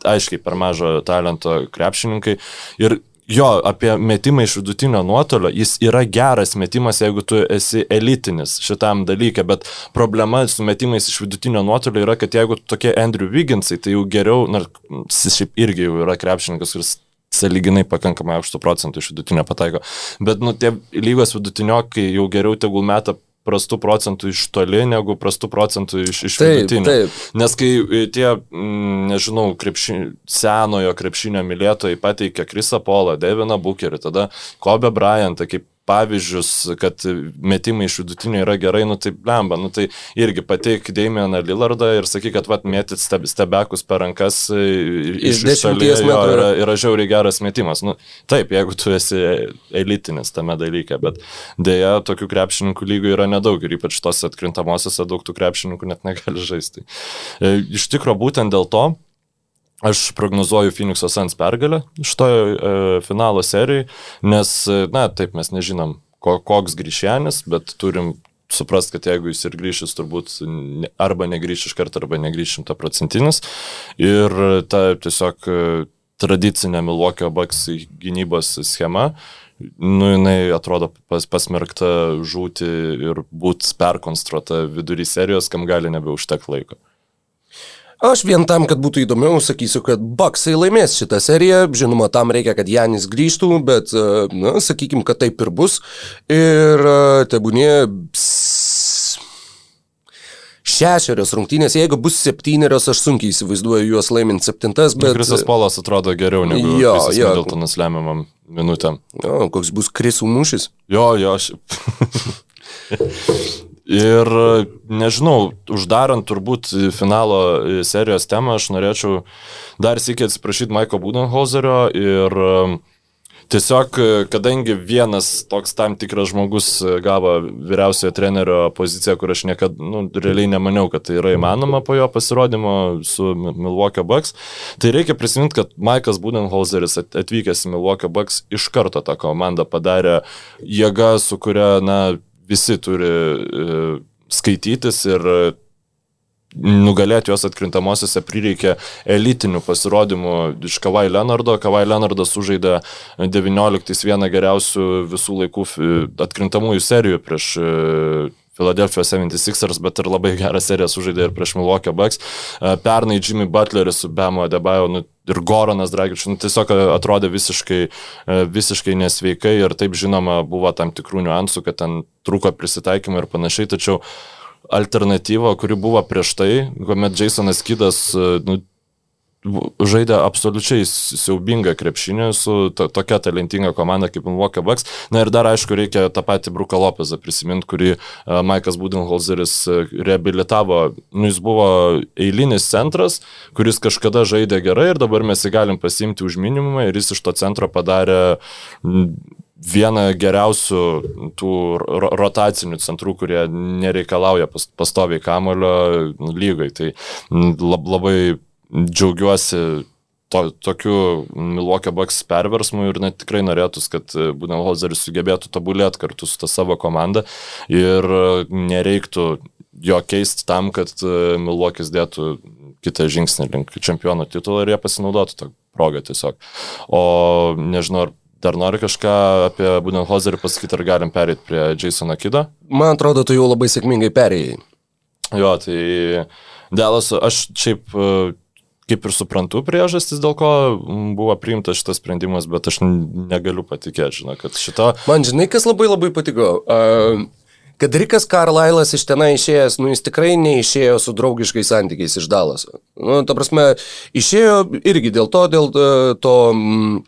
aiškiai per mažo talento krepšininkai. Ir Jo, apie metimą iš vidutinio nuotolio, jis yra geras metimas, jeigu tu esi elitinis šitam dalykė, bet problema su metimais iš vidutinio nuotolio yra, kad jeigu tokie Andrew Wigginsai, tai jau geriau, na, jis šiaip irgi jau yra krepšininkas, kuris saliginai pakankamai aukštų procentų iš vidutinio pataiko. Bet, nu, tie lygos vidutiniokai jau geriau tegul metą prastų procentų iš toli negu prastų procentų iš, iš taip, vidutinio. Taip. Nes kai e, tie, mm, nežinau, krepši, senojo krepšinio mylėtojai pateikia Krisą Polą, Deviną Bukerį, tada Kobe Bryantą kaip pavyzdžius, kad metimai iš vidutinio yra gerai, nu tai blemba, nu tai irgi pateik Damieną Lillardą ir sakyk, kad vat mėtit steb, stebekus per rankas e, iš, šalies jo yra, yra žiauriai geras metimas. Nu, taip, jeigu tu esi elitinis tame dalyke, bet dėja tokių krepšininkų lygų yra nedaug ir ypač tos atkrintamosiose daug tų krepšininkų net negali žaisti. E, iš tikrųjų, būtent dėl to Aš prognozuoju Phoenix'o Sans pergalę šitoje e, finalo serijai, nes, e, na, taip mes nežinom, ko, koks grįžėnis, bet turim suprast, kad jeigu jis ir grįžys, turbūt arba negrįž iš karto, arba negrįž šimtaprocentinis. Ir ta tiesiog e, tradicinė Milwaukee Bucks gynybos schema, nu, jinai atrodo pas, pasmerkta žūti ir būti perkonstruota vidury serijos, kam gali nebeužtek laiko. Aš vien tam, kad būtų įdomiau, sakysiu, kad Baksai laimės šitą seriją. Žinoma, tam reikia, kad Janis grįžtų, bet, e, na, sakykim, kad taip ir bus. Ir e, tebūnė šešerios rungtynės, jeigu bus septynerios, aš sunkiai įsivaizduoju juos laimint septintas, bet... Krisas Polas atrodo geriau negu Jo, Krisas jo. Middletonas lemiamam minutėm. O, koks bus krisų mūšis. Jo, jo, aš. Ir nežinau, uždarant turbūt finalo serijos temą, aš norėčiau dar sėkiai atsiprašyti Maiko Budenholzerio ir tiesiog, kadangi vienas toks tam tikras žmogus gavo vyriausiojo trenerio poziciją, kur aš niekada, nu, realiai nemaniau, kad tai yra įmanoma po jo pasirodymo su Milwaukee Bucks, tai reikia prisiminti, kad Maikas Budenholzeris at- atvykęs į Milwaukee Bucks iš karto tą komandą padarė jėga, su kuria, na, visi turi e, skaitytis ir e, nugalėti juos atkrintamosiose prireikė elitinių pasirodymų iš Kavai Leonardo. Kavai Leonardas sužaidė 19 vieną geriausių visų laikų fi- atkrintamųjų serijų prieš e, Philadelphia 76ers, bet ir labai gerą seriją sužaidė ir prieš Milwaukee Bucks. E, Pernai Jimmy Butleris su Bemo Debajo nu, ir Goronas Dragičius nu, tiesiog atrodė visiškai, e, visiškai nesveikai ir taip žinoma buvo tam tikrų niuansų, kad ten trūko prisitaikymą ir panašiai, tačiau alternatyva, kuri buvo prieš tai, kuomet Jasonas Kidas e, nu, žaidė absoliučiai siaubingą krepšinį su to, tokia talentinga komanda kaip Milwaukee Bucks. Na ir dar aišku reikia tą patį Bruką Lopezą prisiminti, kurį uh, Maikas Budenholzeris uh, reabilitavo. Nu, jis buvo eilinis centras, kuris kažkada žaidė gerai ir dabar mes jį galim pasimti už minimumą ir jis iš to centro padarė vieną geriausių tų ro rotacinių centrų, kurie nereikalauja pas pastoviai kamulio lygai. Tai lab labai džiaugiuosi to, tokiu Milwaukee Bucks perversmu ir net tikrai norėtus, kad Budenholzeris sugebėtų tobulėti kartu su ta savo komanda ir nereiktų jo keisti tam, kad Milwaukee dėtų kitą žingsnį link čempionų titulo ir jie pasinaudotų tą progą tiesiog. O nežinau, ar dar nori kažką apie Budenholzerį pasakyti, ar galim perėti prie Jasono Kido? Man atrodo, tu jau labai sėkmingai perėjai. Jo, tai Delas, aš šiaip kaip ir suprantu priežastis, dėl ko buvo priimtas šitas sprendimas, bet aš negaliu patikėti, žinau, kad šito... Man žinai, kas labai labai patiko. Uh, kad Rikas Karlailas iš tenai išėjęs, nu jis tikrai neišėjo su draugiškais santykiais iš Dalaso. Nu, ta prasme, išėjo irgi dėl to, dėl uh, to... Mm,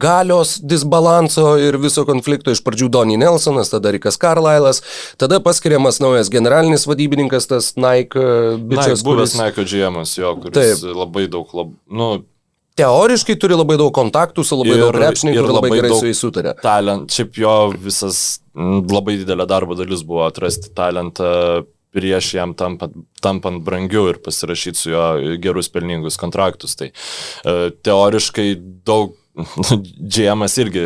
galios disbalanso ir viso konflikto iš pradžių Donny Nelsonas, tada Rikas Carlylas, tada paskiriamas naujas generalinis vadybininkas, tas Nike Nike, bičias. buvęs Nike GM'as, jo, kuris Taip. labai daug, lab, nu, Teoriškai turi labai daug kontaktų su labai ir, daug krepšininkų ir labai, labai gerai su jais sutarė. Talent, šiaip jo visas labai didelė darbo dalis buvo atrasti talentą prieš jam tampant, tampant brangiau ir pasirašyti su juo gerus pelningus kontraktus. Tai e, teoriškai daug GM'as irgi,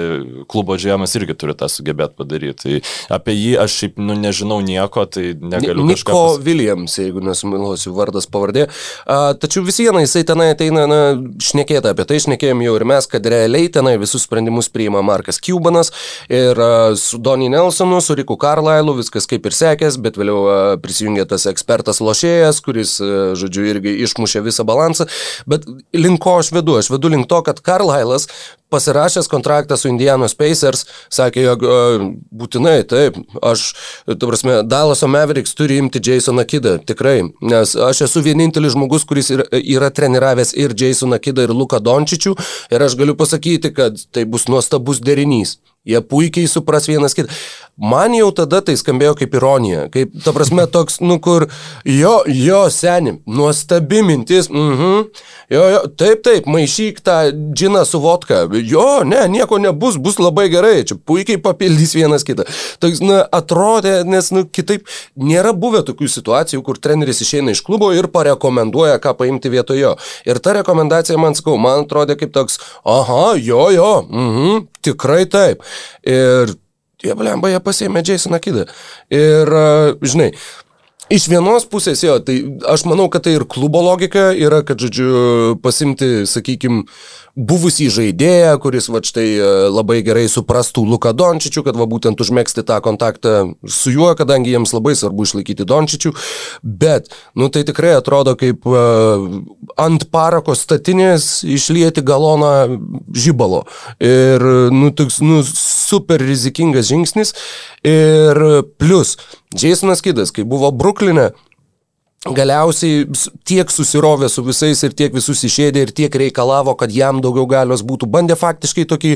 klubo GM'as irgi turi tą sugebėti padaryti. Tai apie jį aš šiaip nu, nežinau nieko, tai negaliu. Niko pas... Williams, jeigu nesumiluosiu vardas pavardė. A, tačiau vis viena jisai tenai ateina, na, šnekėta apie tai, šnekėjom jau ir mes, kad realiai tenai visus sprendimus priima Markas Cubanas ir a, su Donny Nelsonu, su Riku Carlailu viskas kaip ir sekės, bet vėliau a, prisijungė tas ekspertas lošėjas, kuris, a, žodžiu, irgi išmušė visą balansą. Bet link ko aš vedu? Aš vedu link to, kad Carlailas pasirašęs kontraktą su Indianos Pacers, sakė, jog uh, būtinai, taip, aš, tu prasme, Dallaso Mavericks turi imti Jasoną Kidą, tikrai, nes aš esu vienintelis žmogus, kuris yra, yra treniravęs ir Jasoną Kidą, ir Luką Dončičių, ir aš galiu pasakyti, kad tai bus nuostabus derinys. Jie puikiai supras vienas kitą. Man jau tada tai skambėjo kaip ironija, kaip, ta prasme, toks, nu kur, jo, jo, seni, nuostabi mintis, mhm, jo, jo, taip, taip, maišyk tą džiną su vodka, jo, ne, nieko nebus, bus labai gerai, čia puikiai papildys vienas kitą. Toks, na, atrodė, nes, nu, kitaip, nėra buvę tokių situacijų, kur treneris išeina iš klubo ir parekomenduoja, ką paimti vietojo. Ir ta rekomendacija, man sakau, man atrodė kaip toks, aha, jo, jo, mhm, tikrai taip. Ir jie, blemba, jie pasėmė Jasoną Kidą. Ir, žinai, Iš vienos pusės jo, tai aš manau, kad tai ir klubo logika yra, kad, žodžiu, pasimti, sakykime, buvusį žaidėją, kuris va štai labai gerai suprastų Luką Dončičių, kad va būtent užmėgsti tą kontaktą su juo, kadangi jiems labai svarbu išlaikyti Dončičių, bet, nu tai tikrai atrodo kaip uh, ant parako statinės išlieti galoną žybalo. Ir, nu, toks, nu, super rizikingas žingsnis. Ir plus, Jasonas Kidas, kai buvo Bruklinė, galiausiai tiek susirovė su visais ir tiek visus išėdė ir tiek reikalavo, kad jam daugiau galios būtų. Bandė faktiškai tokį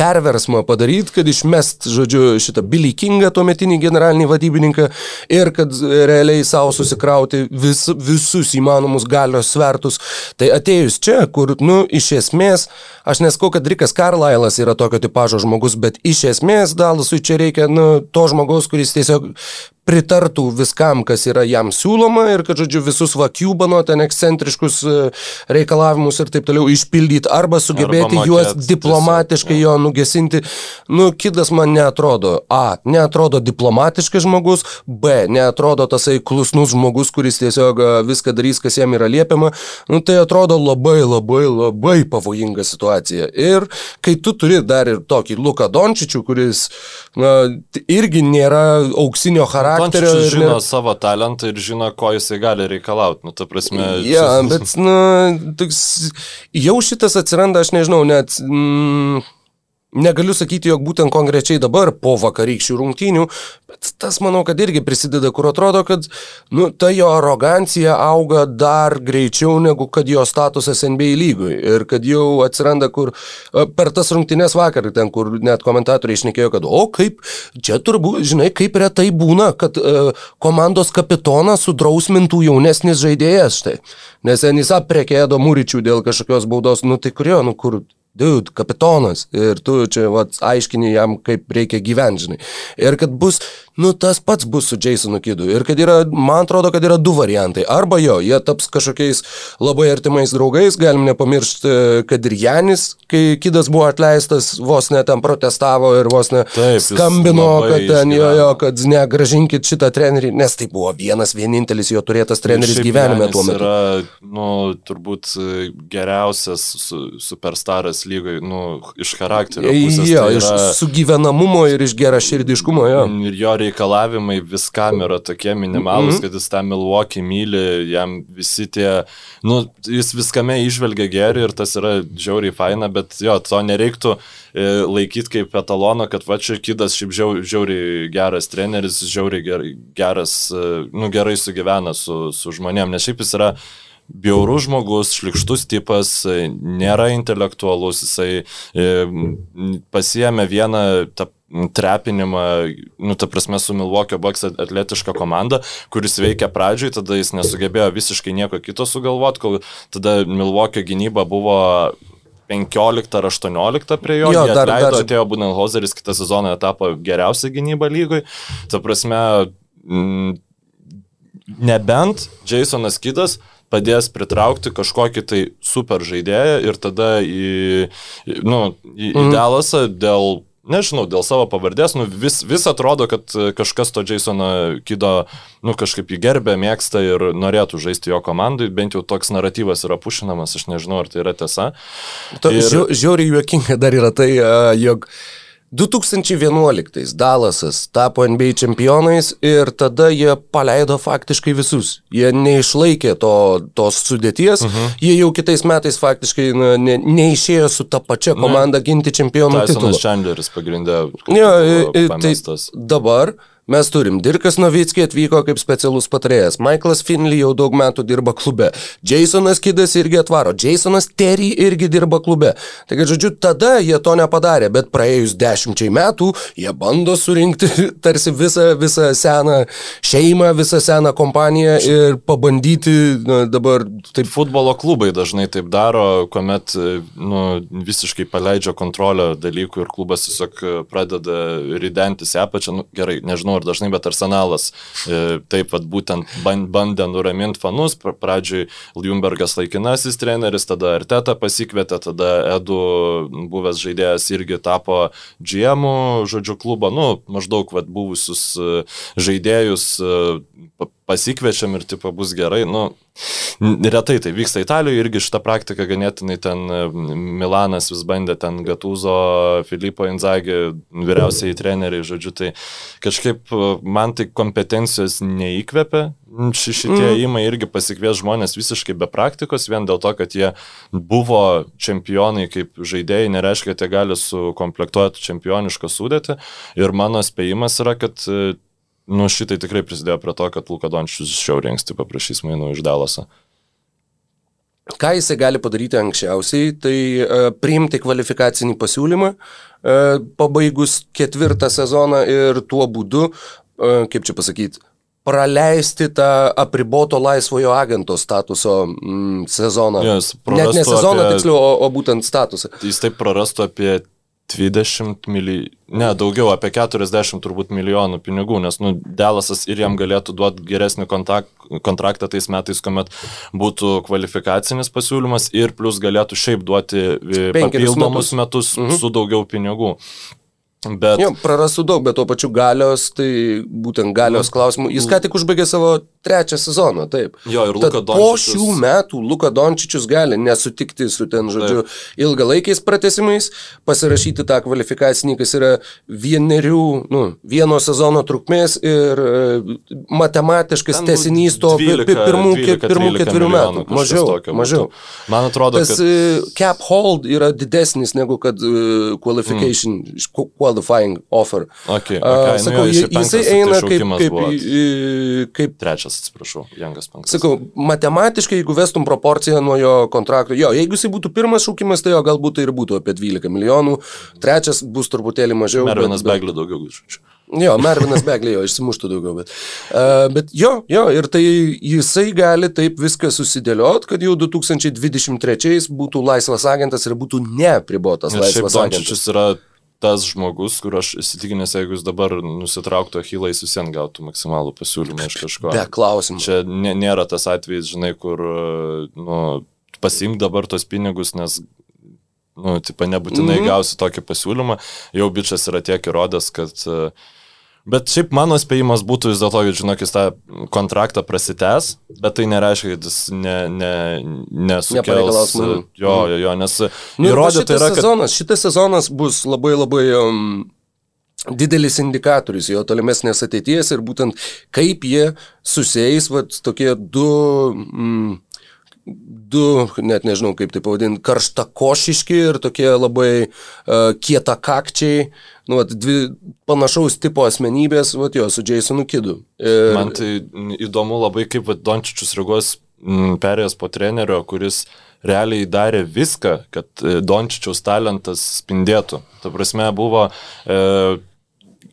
perversmą padaryti, kad išmest, žodžiu, šitą Billy Kingą, tuometinį generalinį vadybininką ir kad realiai savo susikrauti vis, visus įmanomus galios svertus. Tai atėjus čia, kur, nu, iš esmės, aš neskau, kad Rikas Carlylas yra tokio tipožo žmogus, bet iš esmės Dalasui čia reikia, nu, to žmogaus, kuris tiesiog pritartų viskam, kas yra jam siūloma ir kad, žodžiu, visus vakiubano ten ekscentriškus e, reikalavimus ir taip toliau išpildyti arba sugebėti arba juos diplomatiškai tiesiog, jo nugesinti. Nu, kidas man netrodo. A. Netrodo diplomatiškas žmogus. B. Netrodo tasai klusnus žmogus, kuris tiesiog e, viską darys, kas jam yra liepiama. Nu, tai atrodo labai, labai, labai pavojinga situacija. Ir kai tu turi dar ir tokį Luką Dončičių, kuris na, irgi nėra auksinio charakterio, charakterio. Jis žino ne... savo talentą ir žino, ko jisai gali reikalauti. Nu, ta prasme. Ja, bet, nu, toks, jau šitas atsiranda, aš nežinau, net... Mm, Negaliu sakyti, jog būtent konkrečiai dabar po vakarykščių rungtynių, bet tas manau, kad irgi prisideda, kur atrodo, kad nu, ta jo arogancija auga dar greičiau negu kad jo statusas NBA lygui. Ir kad jau atsiranda, kur e, per tas rungtynės vakar, ten kur net komentatoriai išnekėjo, kad o kaip, čia turbūt, žinai, kaip retai būna, kad uh, komandos kapitonas sudrausmintų jaunesnis žaidėjas štai. Nes jis aprekėdo mūryčių dėl kažkokios baudos, nu tai kurio, nu kur dude, kapitonas, ir tu čia vat, aiškini jam, kaip reikia gyventi, žinai. Ir kad bus nu tas pats bus su Jasonu Kidu. Ir kad yra, man atrodo, kad yra du variantai. Arba jo, jie taps kažkokiais labai artimais draugais, galim nepamiršti, kad ir Janis, kai Kidas buvo atleistas, vos net ten protestavo ir vos net Taip, skambino, kad ten jo, jo, kad negražinkit šitą trenerį, nes tai buvo vienas vienintelis jo turėtas treneris gyvenime tuo metu. Yra, nu, turbūt geriausias su, superstaras lygai, nu, iš charakterio. Pusės, jo, tai yra... iš sugyvenamumo ir iš geraširdiškumo, jo. Ir jo reikalavimai viskam yra tokie minimalus, mm -hmm. kad jis tą Milwaukee myli, jam visi tie, nu, jis viskame išvelgia gerį ir tas yra žiauriai faina, bet jo, to nereiktų e, laikyti kaip etalono, kad va čia kidas šiaip žiauriai, žiauriai geras treneris, žiauriai geras, e, nu, gerai sugyvena su, su žmonėm, nes šiaip jis yra bjaurus žmogus, šlikštus tipas, e, nėra intelektualus, jisai pasiemė vieną tą trepinimą, nu, ta prasme, su Milwaukee Bucks atletiška komanda, kuris veikia pradžioj, tada jis nesugebėjo visiškai nieko kito sugalvoti, kol tada Milwaukee gynyba buvo 15 ar 18 prie jo, jo dar, atleido, dar... atėjo Budenholzeris, kitą sezoną tapo geriausia gynyba lygoj. Ta prasme, m, nebent Jasonas Kidas padės pritraukti kažkokį tai super žaidėją ir tada į, nu, į, mm. į Dalasą dėl nežinau, dėl savo pavardės, nu, vis, vis atrodo, kad e, kažkas to Jasono Kido, nu, kažkaip jį gerbė, mėgsta ir norėtų žaisti jo komandai, bent jau toks naratyvas yra pušinamas, aš nežinau, ar tai yra tiesa. To, ir... Žiauriai juokinga dar yra tai, jog uh, 2011 Dalasas tapo NBA čempionais ir tada jie paleido faktiškai visus. Jie neišlaikė to, tos sudėties, uh mhm. -huh. jie jau kitais metais faktiškai na, ne, neišėjo su ta pačia komanda ginti čempionų titulą. Chandleris pagrindė. Ja, tai dabar Mes turim Dirkas Novitskiai atvyko kaip specialus patarėjas, Michaelas Finley jau daug metų dirba klube, Jasonas Kidas irgi atvaro, Jasonas Terry irgi dirba klube. Taigi, žodžiu, tada jie to nepadarė, bet praėjus dešimčiai metų jie bando surinkti tarsi visą, visą seną šeimą, visą seną kompaniją ir pabandyti na, dabar taip. Futbolo klubai dažnai taip daro, kuomet nu, visiškai paleidžia kontrolę dalykų ir klubas tiesiog pradeda ridentis į apačią. Nu, gerai, nežinau, ir dažnai, bet arsenalas e, taip pat būtent bandė nuraminti fanus. Pradžiui Ljumbergas laikinasis treneris, tada Arteta pasikvietė, tada Edu buvęs žaidėjas irgi tapo GM, žodžiu, klubo, nu, maždaug vat, buvusius e, žaidėjus e, pasikviečiam ir tipo bus gerai. Nu, retai tai vyksta Italijoje irgi šitą praktiką ganėtinai ten Milanas vis bandė ten Gatūzo, Filipo Inzagį, vyriausiai treneriai, žodžiu, tai kažkaip e, man tai kompetencijos neįkvepia. Ši, šitie mm. įmai irgi pasikvies žmonės visiškai be praktikos, vien dėl to, kad jie buvo čempionai kaip žaidėjai, nereiškia, kad jie gali sukomplektuoti čempionišką sudėtį. Ir mano spėjimas yra, kad e, nu, šitai tikrai prisidėjo prie to, kad Luka Dončius šiaurė anksti paprašys mainų iš Dalasą. Ką jisai gali padaryti anksčiausiai, tai uh, priimti kvalifikacinį pasiūlymą, uh, pabaigus ketvirtą sezoną ir tuo būdu, uh, kaip čia pasakyti, praleisti tą apriboto laisvojo agento statuso mm, sezoną. Yes, Net ne sezoną apie... tiksliau, o, o būtent statusą. Jis taip prarastų apie 20 milijonų, ne, daugiau, apie 40 turbūt milijonų pinigų, nes, nu, Delasas ir jam galėtų duoti geresnį kontakt, kontraktą tais metais, kuomet būtų kvalifikacinis pasiūlymas ir plus galėtų šiaip duoti e, papildomus metus, metus mhm. su daugiau pinigų. Bet... Jo, prarastų daug, bet tuo pačiu galios, tai būtent galios nu, klausimų. Jis ką tik užbaigė savo trečią sezoną, taip. Jo, ir Luka Dončičius. Po šių metų Luka Dončičius gali nesutikti su ten, žodžiu, taip. ilgalaikiais pratesimais, pasirašyti tą kvalifikacinį, kas yra vienerių, nu, vieno sezono trukmės ir uh, matematiškas tesinys to 12, pirmų, 12, pirmų ketverių metų. Mažiau, mažiau. Būtų. Man atrodo, Tas kad... Uh, cap hold yra didesnis negu kad uh, qualification, mm. Qualifying offer. Okay, okay. Uh, sakau, nu, jo, jisai eina kaip, kaip, kaip trečias trečias, atsiprašau, Jangas penktas. Sakau, matematiškai, jeigu vestum proporciją nuo jo kontrakto, jo, jeigu jisai būtų pirmas šūkimas, tai jo galbūt tai ir būtų apie 12 milijonų, trečias bus truputėlį mažiau. Mervinas bet, Beglė daugiau grįžtų. Jo, Mervinas Beglė jo išsimuštų daugiau, bet, uh, bet jo, jo, ir tai jisai gali taip viską susidėliot, kad jau 2023 būtų laisvas agentas ir būtų nepribotas laisvas agentas. yra tas žmogus, kur aš įsitikinęs, jeigu jis dabar nusitrauktų Achilą, jis visiems gautų maksimalų pasiūlymą iš kažko. Be klausimų. Čia nė, nėra tas atvejis, žinai, kur nu, pasimk dabar tos pinigus, nes nu, tipo, nebūtinai mm -hmm. gausi tokį pasiūlymą. Jau bičias yra tiek įrodęs, kad uh, Bet šiaip mano spėjimas būtų vis dėlto, kad, žinok, jis tą kontraktą prasitęs, bet tai nereiškia, kad jis ne, ne, nesukels. Jo, jo, jo, nes nu, įrodė tai yra, kad... Sezonas, šitas sezonas bus labai labai... Um, didelis indikatorius jo tolimesnės ateities ir būtent kaip jie susijęs, va, tokie du, mm, du, net nežinau kaip tai pavadinti, karštakošiški ir tokie labai uh, kietakakčiai nu, vat, dvi panašaus tipo asmenybės, vat, jo, su Jasonu Kidu. Ir... Man tai įdomu labai, kaip vat, Dončičius reaguos perėjęs po trenerio, kuris realiai darė viską, kad e, Dončičiaus talentas spindėtų. Ta prasme, buvo e,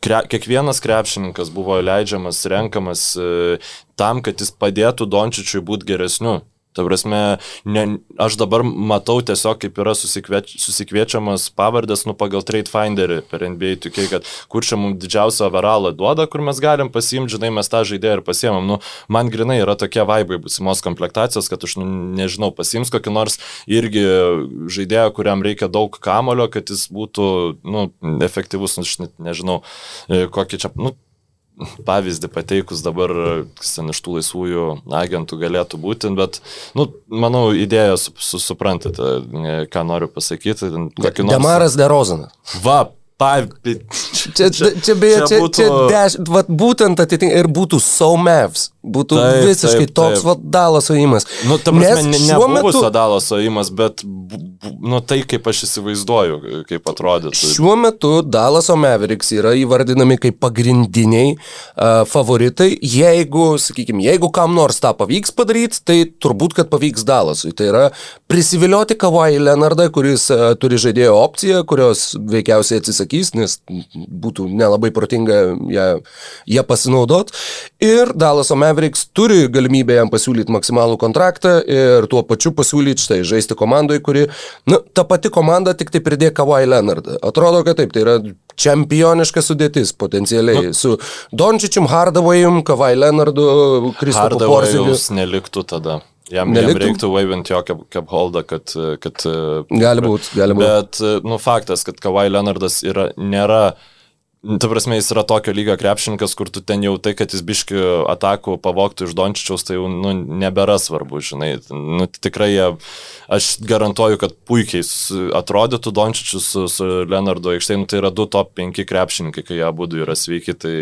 kre, kiekvienas krepšininkas buvo leidžiamas, renkamas e, tam, kad jis padėtų Dončičiui būti geresniu. Ta prasme, ne, aš dabar matau tiesiog, kaip yra susikvieč, susikviečiamas pavardės, nu, pagal Trade Finderį per NBA, tokiai, kad kur čia mums didžiausią avaralą duoda, kur mes galim pasiimti, žinai, mes tą žaidėją ir pasiemam. Nu, man grinai yra tokie vaibai būsimos komplektacijos, kad aš, nu, nežinau, pasiims kokį nors irgi žaidėją, kuriam reikia daug kamulio, kad jis būtų, nu, efektyvus, nu, aš net nežinau, e, kokį čia, nu, pavyzdį pateikus dabar, ten iš tų laisvųjų agentų galėtų būti, bet, nu, manau, idėją su, su, suprantate, ką noriu pasakyti. Nors... Demaras Derozanas. Va, Pa, čia, čia, čia beje, čia, būtų... čia dešimt, vat būtent atitinka ir būtų Saumevs, būtų taip, visiškai taip, toks taip. vat Dalas ojimas. Nu, ta prasme, ne, ne metu... Dalas ojimas, bet, nu, tai kaip aš įsivaizduoju, kaip atrodytų. Šiuo metu Dalaso Mavericks yra įvardinami kaip pagrindiniai uh, favoritai, jeigu, sakykime, jeigu kam nors tą pavyks padaryti, tai turbūt, kad pavyks Dalasui. Tai yra prisivilioti Kawhi Leonardą, kuris uh, turi žaidėjo opciją, kurios veikiausiai atsisakys atsisakys, nes būtų nelabai protinga ją, ją pasinaudot. Ir Dalaso Mavericks turi galimybę jam pasiūlyti maksimalų kontraktą ir tuo pačiu pasiūlyti štai žaisti komandoje, kuri, na, ta pati komanda tik tai pridėjo Kawhi Leonardą. Atrodo, kad taip, tai yra čempioniška sudėtis potencialiai. Nu. Su Dončičium, Hardavojum, Kawhi Leonardu, Kristofu Porzingiju. neliktų tada. Jam, Neliktų. jam reiktų waivint jo cap, cap holdą, kad... kad gali būti, gali būti. Bet, nu, faktas, kad Kawhi Leonardas yra, nėra... Ta prasme, jis yra tokio lygio krepšininkas, kur tu ten jau tai, kad jis biški atakų pavoktų iš Dončičiaus, tai jau nu, nebėra svarbu, žinai. Nu, tikrai jie, aš garantuoju, kad puikiai atrodytų Dončičius su, su Leonardo aikštėje, nu, tai yra du top 5 krepšininkai, kai jie abu yra sveiki, tai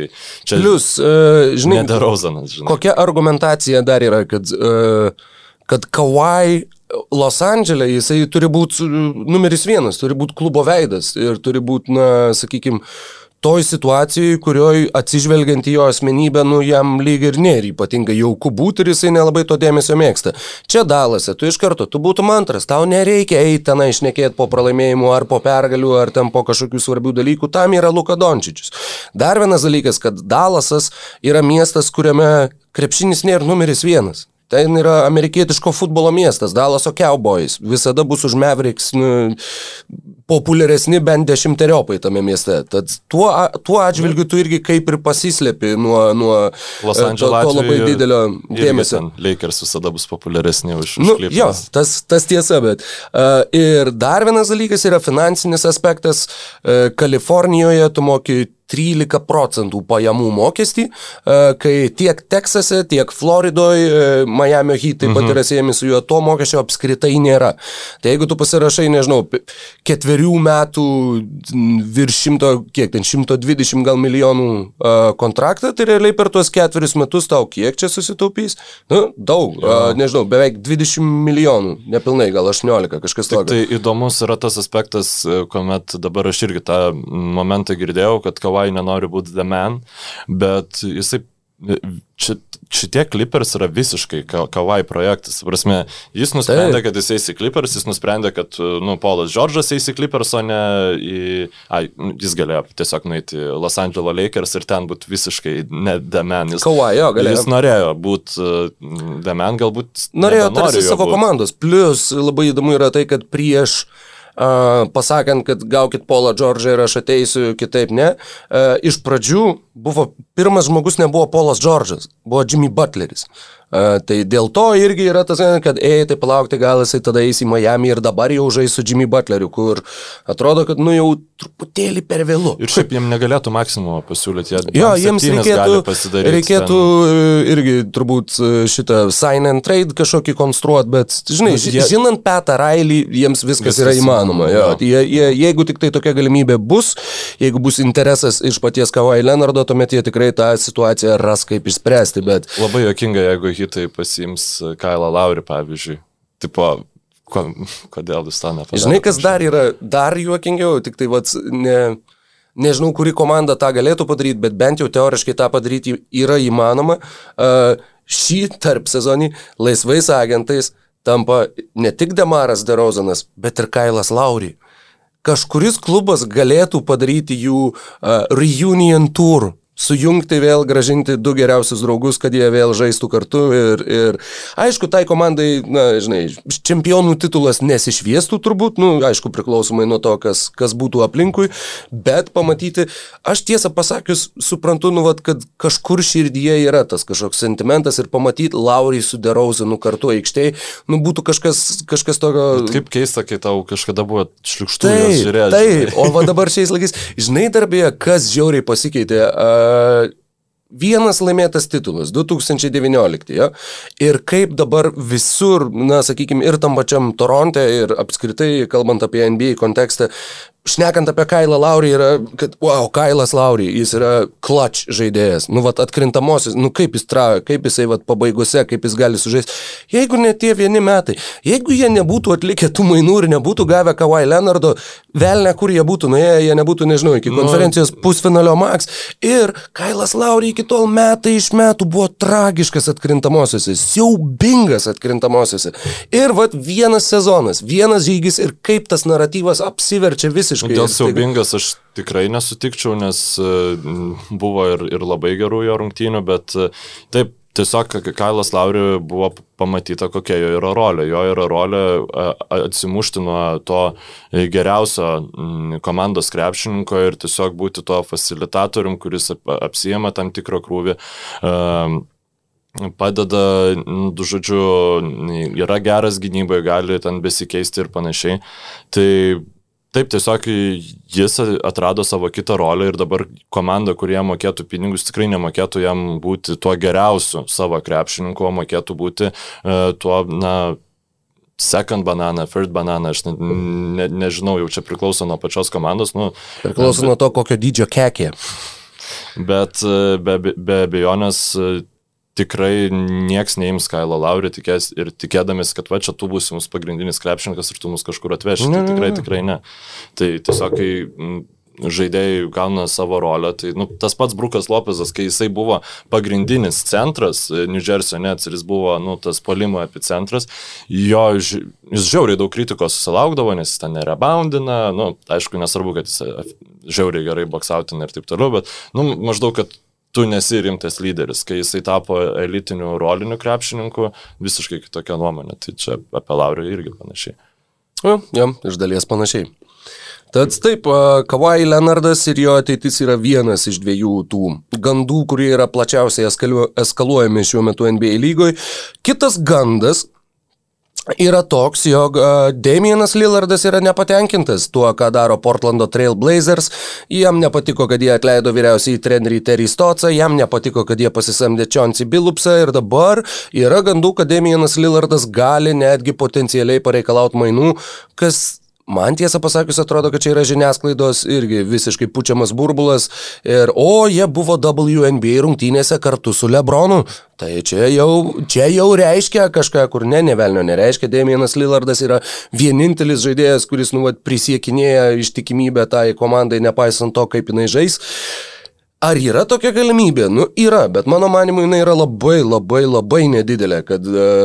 čia... Plius, uh, žinai, Nederauzanas, žinai. Kokia argumentacija dar yra, kad... Uh, kad Kawhi Los Andželė jisai turi būti numeris vienas, turi būti klubo veidas ir turi būti, na, sakykime, toj situacijai, kurioje atsižvelgiant į jo asmenybę, nu jam lyg ir nėra ypatingai jauku būti ir jisai nelabai to dėmesio mėgsta. Čia dalase, tu iš karto, tu būtum antras, tau nereikia eiti tenai išnekėti po pralaimėjimų ar po pergalių ar ten po kažkokių svarbių dalykų, tam yra Luka Dončičius. Dar vienas dalykas, kad Dalasas yra miestas, kuriame krepšinis nėra numeris vienas. Ten yra amerikietiško futbolo miestas, Dalaso Cowboys. Visada bus už Mavericks nu, populiaresni bent dešimteriopai tame mieste. Tad tuo, tuo atžvilgiu tu irgi kaip ir pasislėpi nuo, nuo Los Andželo to, to labai didelio dėmesio. Lakers visada bus populiaresni už, nu, už Jo, tas, tas tiesa, bet. Uh, ir dar vienas dalykas yra finansinis aspektas. Uh, Kalifornijoje tu moki 13 procentų pajamų mokestį, e, kai tiek Teksase, tiek Floridoje, Miami Heat taip pat mhm. yra siejami su juo, to mokesčio apskritai nėra. Tai jeigu tu pasirašai, nežinau, ketverių metų virš šimto, kiek ten, 120 gal milijonų e, kontraktą, tai realiai per tuos ketverius metus tau kiek čia susitaupys? Nu, daug, ja. E, nežinau, beveik 20 milijonų, nepilnai, gal 18, kažkas tokio. Tai įdomus yra tas aspektas, kuomet dabar aš irgi tą momentą girdėjau, kad Kawhi nenori būti The Man, bet jisai čia, šitie Clippers yra visiškai kavai projektas. Prasme, jis nusprendė, Taip. kad jis eis į Clippers, jis nusprendė, kad, nu, Paulas Džordžas eis į Clippers, o ne į... Ai, nu, jis galėjo tiesiog nueiti į Los Angeles Lakers ir ten būti visiškai ne Demen. Jis, Kawai, jo, galėjo. Jis norėjo būti uh, Demen, galbūt... Norėjo tarsi savo būt. komandos. Plus labai įdomu yra tai, kad prieš uh, pasakant, kad gaukit Paulą Džordžą ir aš ateisiu, kitaip ne. Iš pradžių buvo, pirmas žmogus nebuvo Paulas Džordžas, buvo Jimmy Butleris. Uh, tai dėl to irgi yra tas, kad, ei, tai palaukti, gal jisai tada eis į Miami ir dabar jau žais su Jimmy Butleriu, kur atrodo, kad, nu, jau truputėlį per vėlų. Ir šiaip jiems negalėtų maksimumo pasiūlyti. Jie, jo, jiems reikėtų, reikėtų ten. E, irgi turbūt e, šitą sign and trade kažkokį konstruoti, bet, žinai, nu, jie, žinant Petą Railį, jiems viskas, viskas yra įmanoma. Jo, jo. Jie, jie, jeigu tik tai tokia galimybė bus, jeigu bus interesas iš paties Kawai Leonardo, tuomet jie tikrai tą situaciją ras kaip išspręsti. Bet... Labai jokinga, jeigu hitai pasiims Kailą Laurį, pavyzdžiui. Tipo, ko, kodėl jūs tą nepadarėte? Žinai, kas dar yra dar juokingiau, tik tai vats, ne, nežinau, kuri komanda tą galėtų padaryti, bet bent jau teoriškai tą padaryti yra įmanoma. Uh, šį tarp sezonį laisvais agentais tampa ne tik Demaras Derozanas, bet ir Kailas Laurį. Kažkuris klubas galėtų padaryti jų uh, reunion tour sujungti vėl, gražinti du geriausius draugus, kad jie vėl žaistų kartu ir, ir aišku, tai komandai, na, žinai, čempionų titulas nesišviestų turbūt, nu, aišku, priklausomai nuo to, kas, kas būtų aplinkui, bet pamatyti, aš tiesą pasakius, suprantu, nu, vat, kad kažkur širdyje yra tas kažkoks sentimentas ir pamatyti Laurį su Derauzinu kartu aikštėje, nu, būtų kažkas, kažkas tokio... Bet kaip keista, kai tau kažkada buvo šliukštų žiūrėti. Taip, o va dabar šiais laikais, žinai, darbėje, kas žiauriai pasikeitė. Uh, vienas laimėtas titulas 2019. Ja? Ir kaip dabar visur, na, sakykime, ir tam pačiam Toronte, ir apskritai, kalbant apie NBA kontekstą, Šnekant apie Kailą Laurį yra, kad, wow, Kailas Laurį, jis yra clutch žaidėjas, nu, vat, atkrintamosios, nu, kaip jis tra, kaip jisai, vat, pabaigose, kaip jis gali sužaisti. Jeigu ne tie vieni metai, jeigu jie nebūtų atlikę tų mainų ir nebūtų gavę Kawhi Leonardo, vėl ne kur jie būtų nuėję, jie nebūtų, nežinau, iki nu. konferencijos nu, pusfinalio Max. Ir Kailas Laurį iki tol metai iš metų buvo tragiškas atkrintamosiose, siaubingas atkrintamosiose. Ir, vat, vienas sezonas, vienas žygis ir kaip tas naratyvas apsiverčia visiškai visiškai. Dėl siaubingas aš tikrai nesutikčiau, nes e, buvo ir, ir labai gerų jo rungtynių, bet e, taip, tiesiog Kailas Lauriui buvo pamatyta, kokia jo yra rolė. Jo yra rolė atsimušti nuo to geriausio komandos krepšininko ir tiesiog būti tuo facilitatorium, kuris apsijama tam tikrą krūvį. Padeda, žodžiu, yra geras gynybai, gali ten besikeisti ir panašiai. Tai Taip, tiesiog jis atrado savo kitą rolę ir dabar komanda, kurie mokėtų pinigus, tikrai nemokėtų jam būti tuo geriausiu savo krepšininku, o mokėtų būti uh, tuo, na, second banana, third banana, aš ne, ne, nežinau, jau čia priklauso nuo pačios komandos. Nu, priklauso bet, nuo to, kokio dydžio kekė. Bet e, be, be abejonės tikrai nieks neims Kailo Laurį tikės, ir tikėdamis, kad va čia tu būsi mūsų pagrindinis krepšininkas ir tu mus kažkur atveši. Tai tikrai, tikrai ne. Tai tiesiog, kai žaidėjai gauna savo rolę. Tai nu, tas pats Brukas Lopezas, kai jisai buvo pagrindinis centras e, New Jersey Nets ir jis buvo nu, tas polimo epicentras, jo jis žiauriai daug kritikos susilaukdavo, nes jis ten nereboundina, nu, aišku, nesvarbu, kad jis e, žiauriai gerai boksautina ir taip toliau, bet nu, maždaug, kad tu nesi rimtas lyderis. Kai jisai tapo elitiniu roliniu krepšininku, visiškai kitokia nuomonė. Tai čia apie Laurių irgi panašiai. Jo, ja, iš dalies panašiai. Tad taip, Kawhi Leonardas ir jo ateitis yra vienas iš dviejų tų gandų, kurie yra plačiausiai eskaluojami šiuo metu NBA lygoje. Kitas gandas, yra toks, jog Damienas Lillardas yra nepatenkintas tuo, ką daro Portlando Trail Blazers. Jam nepatiko, kad jie atleido vyriausiai trenerį Terry Stotsą, jam nepatiko, kad jie pasisamdė Chauncey Billupsą ir dabar yra gandų, kad Damienas Lillardas gali netgi potencialiai pareikalauti mainų, kas Man tiesą pasakius atrodo, kad čia yra žiniasklaidos irgi visiškai pučiamas burbulas ir o jie buvo WNBA rungtynėse kartu su Lebronu. Tai čia jau, čia jau reiškia kažką, kur ne, nevelnio nereiškia. Damienas Lillardas yra vienintelis žaidėjas, kuris nu, vat, prisiekinėja ištikimybę tai komandai, nepaisant to, kaip jinai žais. Ar yra tokia galimybė? Nu, yra, bet mano manimu jinai yra labai, labai, labai nedidelė, kad uh,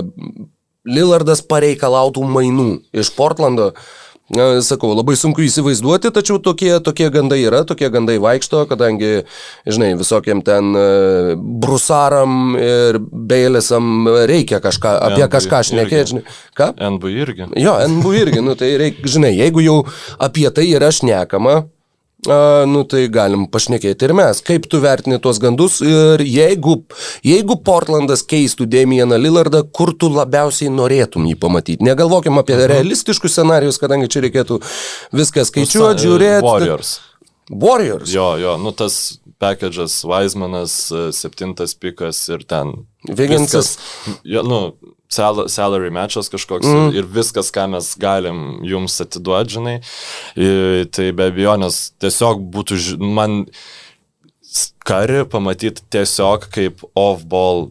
Lillardas pareikalautų mainų iš Portlando. Uh, Sakau, labai sunku įsivaizduoti, tačiau tokie, tokie gandai yra, tokie gandai vaikšto, kadangi, žinai, visokiem ten e, brusaram ir beilėsam reikia kažką, apie NB kažką šnekėti, žinai. Ką? NB irgi. Jo, NB irgi, nu tai reikia, žinai, jeigu jau apie tai yra šnekama, A, nu tai galim pašnekėti ir mes. Kaip tu vertini tuos gandus ir jeigu, jeigu Portlandas keistų Damieną Lillardą, kur tu labiausiai norėtum jį pamatyti? Negalvokim apie mhm. realistiškus scenarius, kadangi čia reikėtų viską skaičiuoti, žiūrėti. Warriors. Warriors. Jo, jo, nu tas package'as, Weizmanas, septintas pikas ir ten. Viginsas. Jo, nu, salary matchas kažkoks mm. ir viskas, ką mes galim jums atiduoti, žinai. Tai be abejonės tiesiog būtų, man kari pamatyti tiesiog kaip off-ball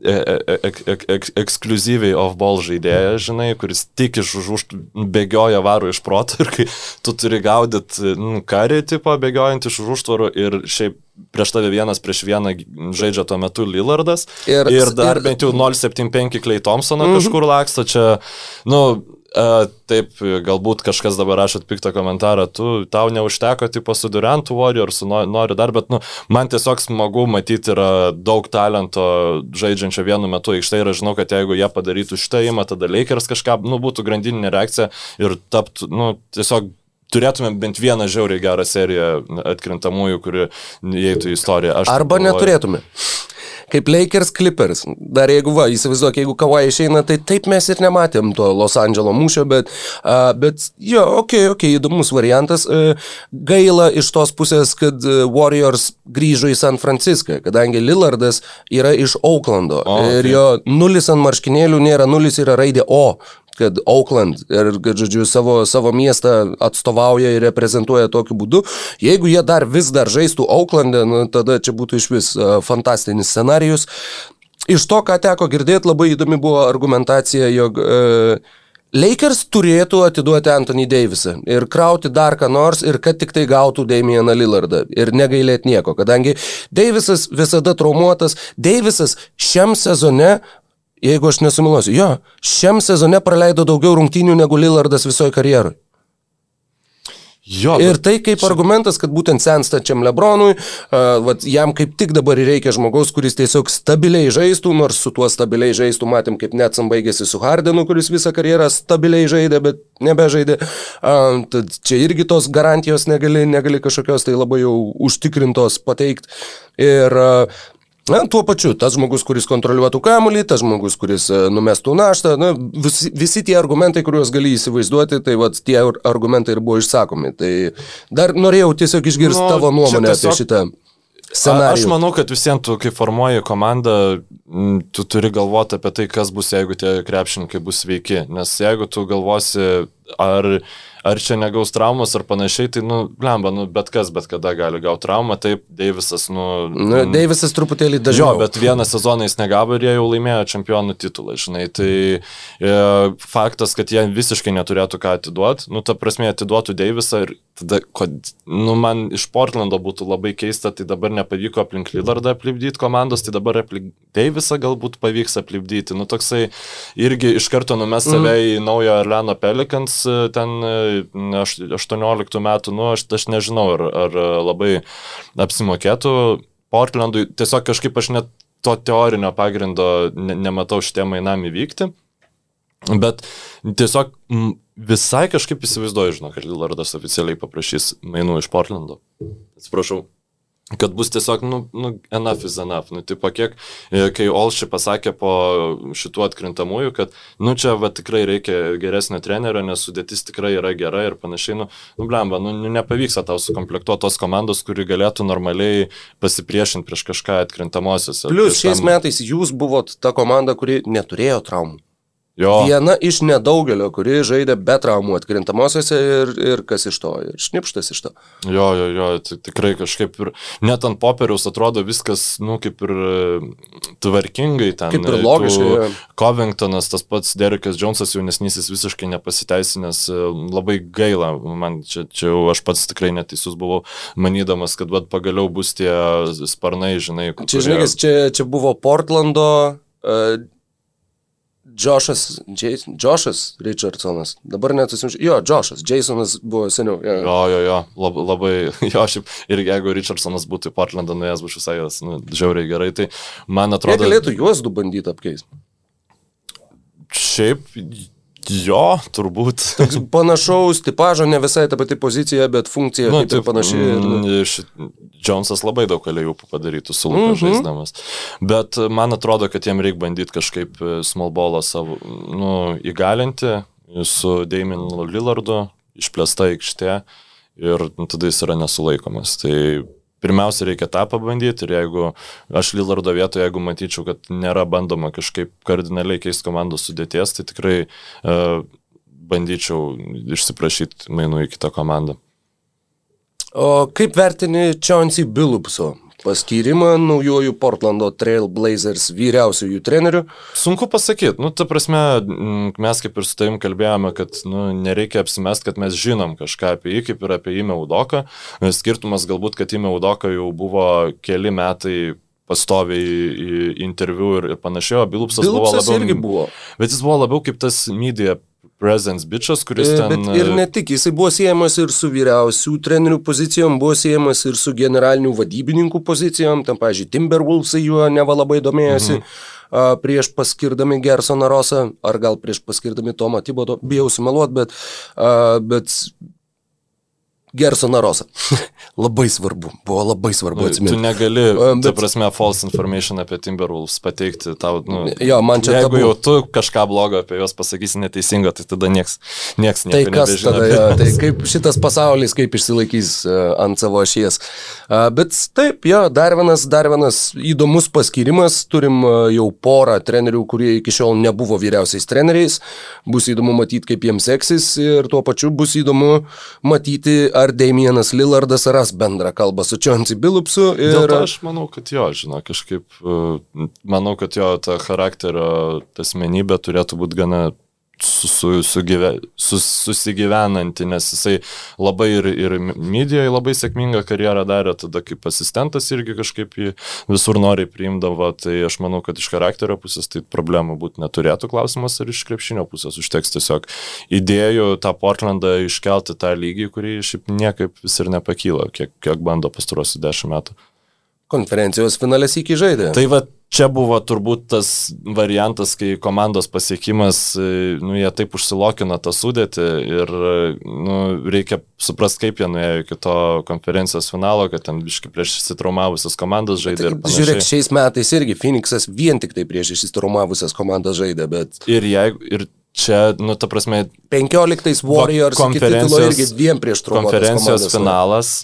ek, ek, ek, ekskluzyviai off-ball žaidėją, žinai, kuris tik iš už, už bėgioja varo iš proto ir kai tu turi gaudyti karį tipo bėgiojant iš už užtvarų ir šiaip prieš tave vienas prieš vieną žaidžia tuo metu Lillardas ir, ir dar ir, bent jau 075 Clay Thompsoną mm -hmm. kažkur laksto, čia, nu, A, taip, galbūt kažkas dabar rašot piktą komentarą, tu, tau neužteko tipo su Durantu Warriors, noriu dar, bet nu, man tiesiog smagu matyti yra daug talento žaidžiančio vienu metu aikštėje ir aš žinau, kad jeigu jie padarytų šitą įmą, tada Lakers kažką, nu, būtų grandininė reakcija ir taptų, nu, tiesiog turėtume bent vieną žiauriai gerą seriją atkrintamųjų, kuri įeitų į istoriją. Aš Arba neturėtume kaip Lakers Clippers. Dar jeigu, va, įsivaizduok, jeigu kava išeina, tai taip mes ir nematėm to Los Andželo mūšio, bet, uh, bet jo, okei, okay, okei, okay, įdomus variantas. Uh, gaila iš tos pusės, kad Warriors grįžo į San Franciską, kadangi Lillardas yra iš Auklando o, okay. ir jo nulis ant marškinėlių nėra nulis, yra raidė O kad Auckland ir, kad, žodžiu, savo, savo miestą atstovauja ir reprezentuoja tokiu būdu. Jeigu jie dar vis dar žaistų Auckland'e, nu, tada čia būtų iš vis uh, fantastinis scenarius. Iš to, ką teko girdėti, labai įdomi buvo argumentacija, jog uh, Lakers turėtų atiduoti Anthony Davisą ir krauti dar ką nors ir kad tik tai gautų Damieną Lillardą ir negailėti nieko, kadangi Davisas visada traumuotas, Davisas šiam sezone jeigu aš nesumiluosiu, jo, šiam sezone praleido daugiau rungtynių negu Lillardas visoje karjeroje. Jo, ir tai kaip argumentas, kad būtent senstačiam Lebronui, uh, vat, jam kaip tik dabar reikia žmogaus, kuris tiesiog stabiliai žaistų, nors su tuo stabiliai žaistų, matėm, kaip net baigėsi su Hardenu, kuris visą karjerą stabiliai žaidė, bet nebežaidė. Uh, tad čia irgi tos garantijos negali, negali kažkokios tai labai jau užtikrintos pateikti. Ir uh, Na, tuo pačiu, tas žmogus, kuris kontroliuotų kamuolį, tas žmogus, kuris e, numestų naštą, na, visi, visi tie argumentai, kuriuos gali įsivaizduoti, tai vat, tie argumentai ir buvo išsakomi. Tai dar norėjau tiesiog išgirsti nu, tavo nuomonę tiesiog... apie šitą. Scenarijų. Aš manau, kad visiems tu, kai formuoji komandą, tu turi galvoti apie tai, kas bus, jeigu tie krepšininkai bus sveiki. Nes jeigu tu galvosi ar, ar čia negaus traumos ar panašiai, tai, nu, blemba, nu, bet kas bet kada gali gauti traumą, taip, Deivisas, nu... Nu, Deivisas truputėlį dažniau. Jo, bet vieną sezoną jis negavo ir jie jau laimėjo čempionų titulą, žinai, tai e, faktas, kad jie visiškai neturėtų ką atiduoti, nu, ta prasme, atiduotų Deivisą ir tada, kod, nu, man iš Portlando būtų labai keista, tai dabar nepavyko aplink Lillardą aplipdyti komandos, tai dabar aplink Deivisą galbūt pavyks aplipdyti, nu, toksai irgi iš karto numes save mm. į naujo Arleno Pelikans, ten 18 metų, nu, aš, aš nežinau, ar, ar labai apsimokėtų Portlandui, tiesiog kažkaip aš net to teorinio pagrindo ne, nematau šitiem mainam įvykti. Bet tiesiog visai kažkaip įsivaizduoju, žinau, kad Lillardas oficialiai paprašys mainų iš Portlando. Atsiprašau, kad bus tiesiog, nu, nu enough is enough. Nu, tipo, kiek, e, kai Olši pasakė po šitų atkrintamųjų, kad, nu, čia va tikrai reikia geresnio trenerio, nes sudėtis tikrai yra gera ir panašiai, nu, nu blemba, nu, nepavyks tau sukomplektuoti tos komandos, kuri galėtų normaliai pasipriešinti prieš kažką atkrintamosiose. Plius šiais tam... metais jūs buvot ta komanda, kuri neturėjo traumų. Jo. Viena iš nedaugelio, kuri žaidė be traumų atkrintamosiose ir, ir kas iš to, ir šnipštas iš to. Jo, jo, jo, tikrai kažkaip ir net ant popieriaus atrodo viskas, nu, kaip ir e, tvarkingai ten. Kaip ir logiškai. Covingtonas, tas pats Derekas Jonesas jaunesnysis visiškai nepasiteisinęs, e, labai gaila, man čia, čia jau aš pats tikrai neteisus buvau, manydamas, kad vad pagaliau bus tie sparnai, žinai. Čia, žinai, čia, čia buvo Portlando. Uh, Džošas, Džošas Richardsonas, dabar net susimčiau, jo, Džošas, Jasonas buvo seniau. Jo, jo, jo, jo lab, labai, jo, šiaip, ir jeigu Richardsonas būtų į Portlandą nuėjęs, būčiau sakęs, nu, žiauriai gerai, tai man atrodo... Jie galėtų juos du bandyti apkeisti. Šiaip, Jo, turbūt. Toks panašaus tipažo, ne visai ta pati pozicija, bet funkcija nu, taip panaši. Ir... Džonsas labai daug galėjų padarytų su Luka mm -hmm. žaisdamas. Bet man atrodo, kad jiem reikia bandyti kažkaip e, smallballą savo nu, įgalinti su Damien Lillardu, išplėsta aikštė ir nu, tada jis yra nesulaikomas. Tai pirmiausia, reikia tą pabandyti ir jeigu aš Lillardo vietoje, jeigu matyčiau, kad nėra bandoma kažkaip kardinaliai keisti komandos sudėties, tai tikrai uh, bandyčiau išsiprašyti mainų į kitą komandą. O kaip vertini Chauncey Billupso paskyrimą naujojų Portlando Trailblazers vyriausiųjų trenerių? Sunku pasakyti, nu, ta prasme, mes kaip ir su tavim kalbėjome, kad nu, nereikia apsimest, kad mes žinom kažką apie jį, kaip ir apie Ime Udoką. Skirtumas galbūt, kad Ime Udoka jau buvo keli metai pastoviai interviu ir panašiai, o Bilupsas, Bilupsas buvo labiau... irgi buvo. Bet jis buvo labiau kaip tas media presence bičias, kuris e, ten... Bet ir ne tik, jisai buvo siejamas ir su vyriausių trenerių pozicijom, buvo siejamas ir su generalinių vadybininkų pozicijom, ten, pažiūrėjau, Timberwolvesai juo neva labai domėjosi. Mhm. Prieš paskirdami Gersoną Rosą, ar gal prieš paskirdami Tomą Tiboto, bijau sumeluoti, bet, bet Gersoną Rosą. labai svarbu, buvo labai svarbu atsiminti. Tu negali, bet... ta prasme, false information apie Timberwolves pateikti tau, nu, jo, man čia jeigu tabu. jau tu kažką blogo apie juos pasakysi neteisingo, tai tada nieks, nieks tai kas. Tada, jo, tai kaip šitas pasaulis, kaip išsilaikys uh, ant savo ašies. Bet taip, jo, dar vienas, dar vienas įdomus paskirimas, turim uh, jau porą trenerių, kurie iki šiol nebuvo vyriausiais treneriais, bus įdomu matyti, kaip jiems seksis ir tuo pačiu bus įdomu matyti, ar Damienas Lillardas ras bendrą kalbą su Čionci Bilupsu. Ir... Dėl to aš manau, kad jo, žinau, kažkaip, e, manau, kad jo ta charakterio, asmenybė turėtų būti gana su, su, sugyve, sus, susigyvenanti, nes jisai labai ir, ir medijoje labai sėkmingą karjerą darė, tada kaip asistentas irgi kažkaip jį visur noriai priimdavo, tai aš manau, kad iš charakterio pusės tai problemų būti neturėtų klausimas, ar iš krepšinio pusės užteks tiesiog idėjų tą Portlandą iškelti tą lygį, kurį šiaip niekaip vis ir nepakyla, kiek, kiek bando pastarosius dešimt metų. Konferencijos finalės iki žaidė. Tai va, čia buvo turbūt tas variantas, kai komandos pasiekimas, e, nu, jie taip užsilokino tą sudėtį ir, nu, reikia suprasti, kaip jie nuėjo iki to konferencijos finalo, kad ten biški prieš įsitraumavusias komandas žaidė. Tai, žiūrėk, šiais metais irgi Phoenixas vien tik tai prieš įsitraumavusias komandas žaidė, bet... Ir jeigu, ir čia, nu, ta prasme... 15 Warriors konferencijos irgi dviem prieš. Konferencijos finalas,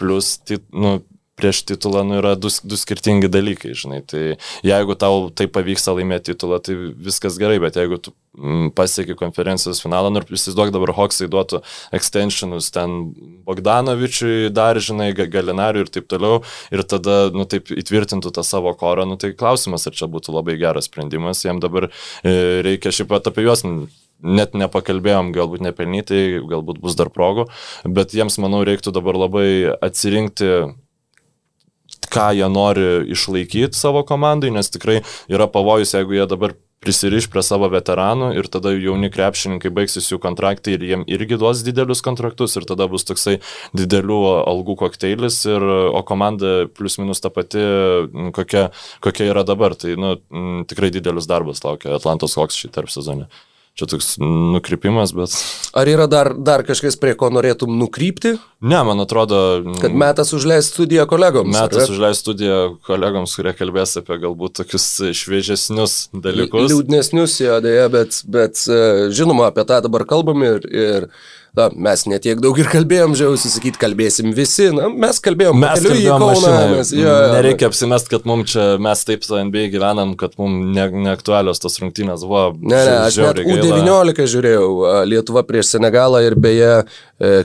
plus, nu, prieš titulą nu, yra du, du skirtingi dalykai, žinai. Tai jeigu tau tai pavyksta laimėti titulą, tai viskas gerai, bet jeigu tu mm, pasieki konferencijos finalą, nu ir įsivaizduok dabar Hoksai duotų extensionus ten Bogdanovičiui, dar, žinai, Galinariui ir taip toliau, ir tada, nu taip įtvirtintų tą savo korą, nu tai klausimas, ar čia būtų labai geras sprendimas, jam dabar e, reikia šiaip pat apie juos net nepakalbėjom, galbūt nepelnytai, galbūt bus dar progų, bet jiems, manau, reiktų dabar labai atsirinkti ką jie nori išlaikyti savo komandai, nes tikrai yra pavojus, jeigu jie dabar prisiriš prie savo veteranų ir tada jauni krepšininkai baigsis jų kontraktai ir jiem irgi duos didelius kontraktus ir tada bus toksai didelių algų kokteilis, ir, o komanda plus minus ta pati, kokia, kokia yra dabar. Tai nu, tikrai didelis darbas laukia Atlantos Hawks šį tarp sezonį. Čia toks nukrypimas, bet. Ar yra dar, dar kažkas, prie ko norėtum nukrypti? Ne, man atrodo. Kad metas užleisti studiją kolegoms. Metas užleisti studiją kolegoms, kurie kalbės apie galbūt tokius šviežesnius dalykus. Liūdnesnius, jo, dėja, bet, bet e, žinoma, apie tą dabar kalbam ir, ir na, mes netiek daug ir kalbėjom, žiausi sakyti, kalbėsim visi, na, mes kalbėjom, mes kalbėjom Kauną, mes, jo, nereikia apsimest, kad mums čia, mes taip su NBA gyvenam, kad mums ne, neaktualios tos rungtynės. Buvo. Ne, ne, aš net U19 žiūrėjau, Lietuva prieš Senegalą ir beje,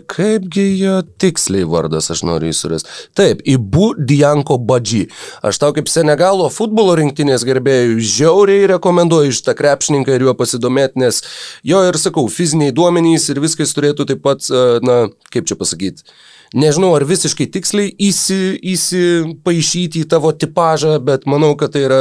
kaipgi jo tiksliai vardas, aš noriu įsurasti. Taip, Ibu Dianko Badži. Aš tau kaip Senegalo futbolo rinktinės gerbėjų žiauriai rekomenduoju šitą krepšininką ir juo pasidomėti, nes jo ir sakau, fiziniai duomenys ir viskas turėtų turėtų taip pat, e, na, kaip čia pasakyti, nežinau ar visiškai tiksliai įsi, įsipaišyti į tavo tipažą, bet manau, kad tai yra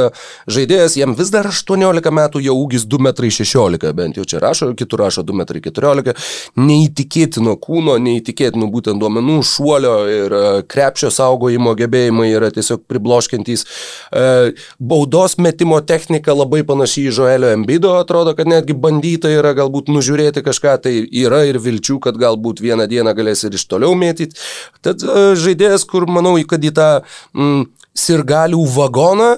žaidėjas, jam vis dar 18 metų, jau ūgis 2,16 m, bent jau čia rašo, kitur rašo 2,14 m, neįtikėtino kūno, neįtikėtino būtent duomenų, šuolio ir e, krepšio saugojimo gebėjimai yra tiesiog pribloškiantys. E, baudos metimo technika labai panaši į Joelio Embido, atrodo, kad netgi bandyta yra galbūt nužiūrėti kažką, tai yra ir vilčių, kad galbūt vieną dieną galės ir iš toliau mėtyti. Tad e, žaidėjas, kur manau, kad į tą mm, sirgalių vagoną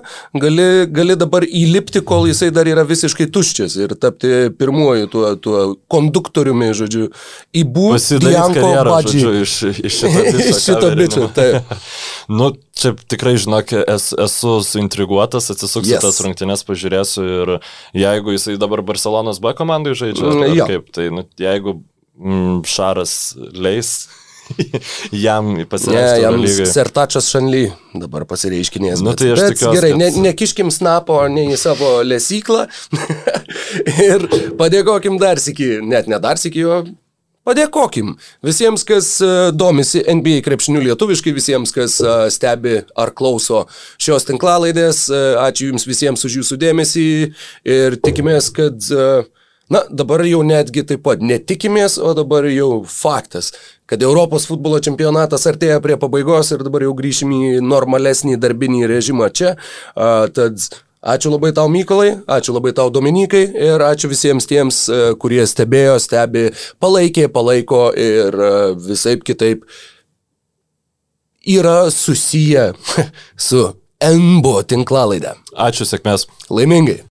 gali, gali dabar įlipti, kol jisai dar yra visiškai tuščias ir tapti pirmuoju tuo, tuo konduktoriumi, žodžiu, į Badžį. Iš, iš šito, bičio. nu, čia tikrai, žinok, es, esu suintriguotas, atsisuksiu yes. tas rungtynes, pažiūrėsiu ir jeigu jisai dabar Barcelonas B komandai žaidžia, mm, kaip, tai nu, jeigu mm, Šaras leis jam pasireikšti. Ne, jam Sertačas Šanly dabar pasireiškinės. Nu, tai aš bet, tikiuosi. Gerai, kad... ne, nekiškim snapo nei į savo lesyklą ir padėkokim dar sėki, net ne dar sėki, o Padėkokim visiems, kas e, domisi NBA krepšiniu lietuviškai, visiems, kas e, stebi ar klauso šios tinklalaidės. E, ačiū Jums visiems už Jūsų dėmesį ir tikimės, kad Na, dabar jau netgi taip pat netikimės, o dabar jau faktas, kad Europos futbolo čempionatas artėja prie pabaigos ir dabar jau grįšim į normalesnį darbinį režimą čia. A, tad ačiū labai tau Mykolai, ačiū labai tau Dominikai ir ačiū visiems tiems, kurie stebėjo, stebi, palaikė, palaiko ir visai kitaip yra susiję su NBO tinklalaidė. Ačiū, sėkmės. Laimingai.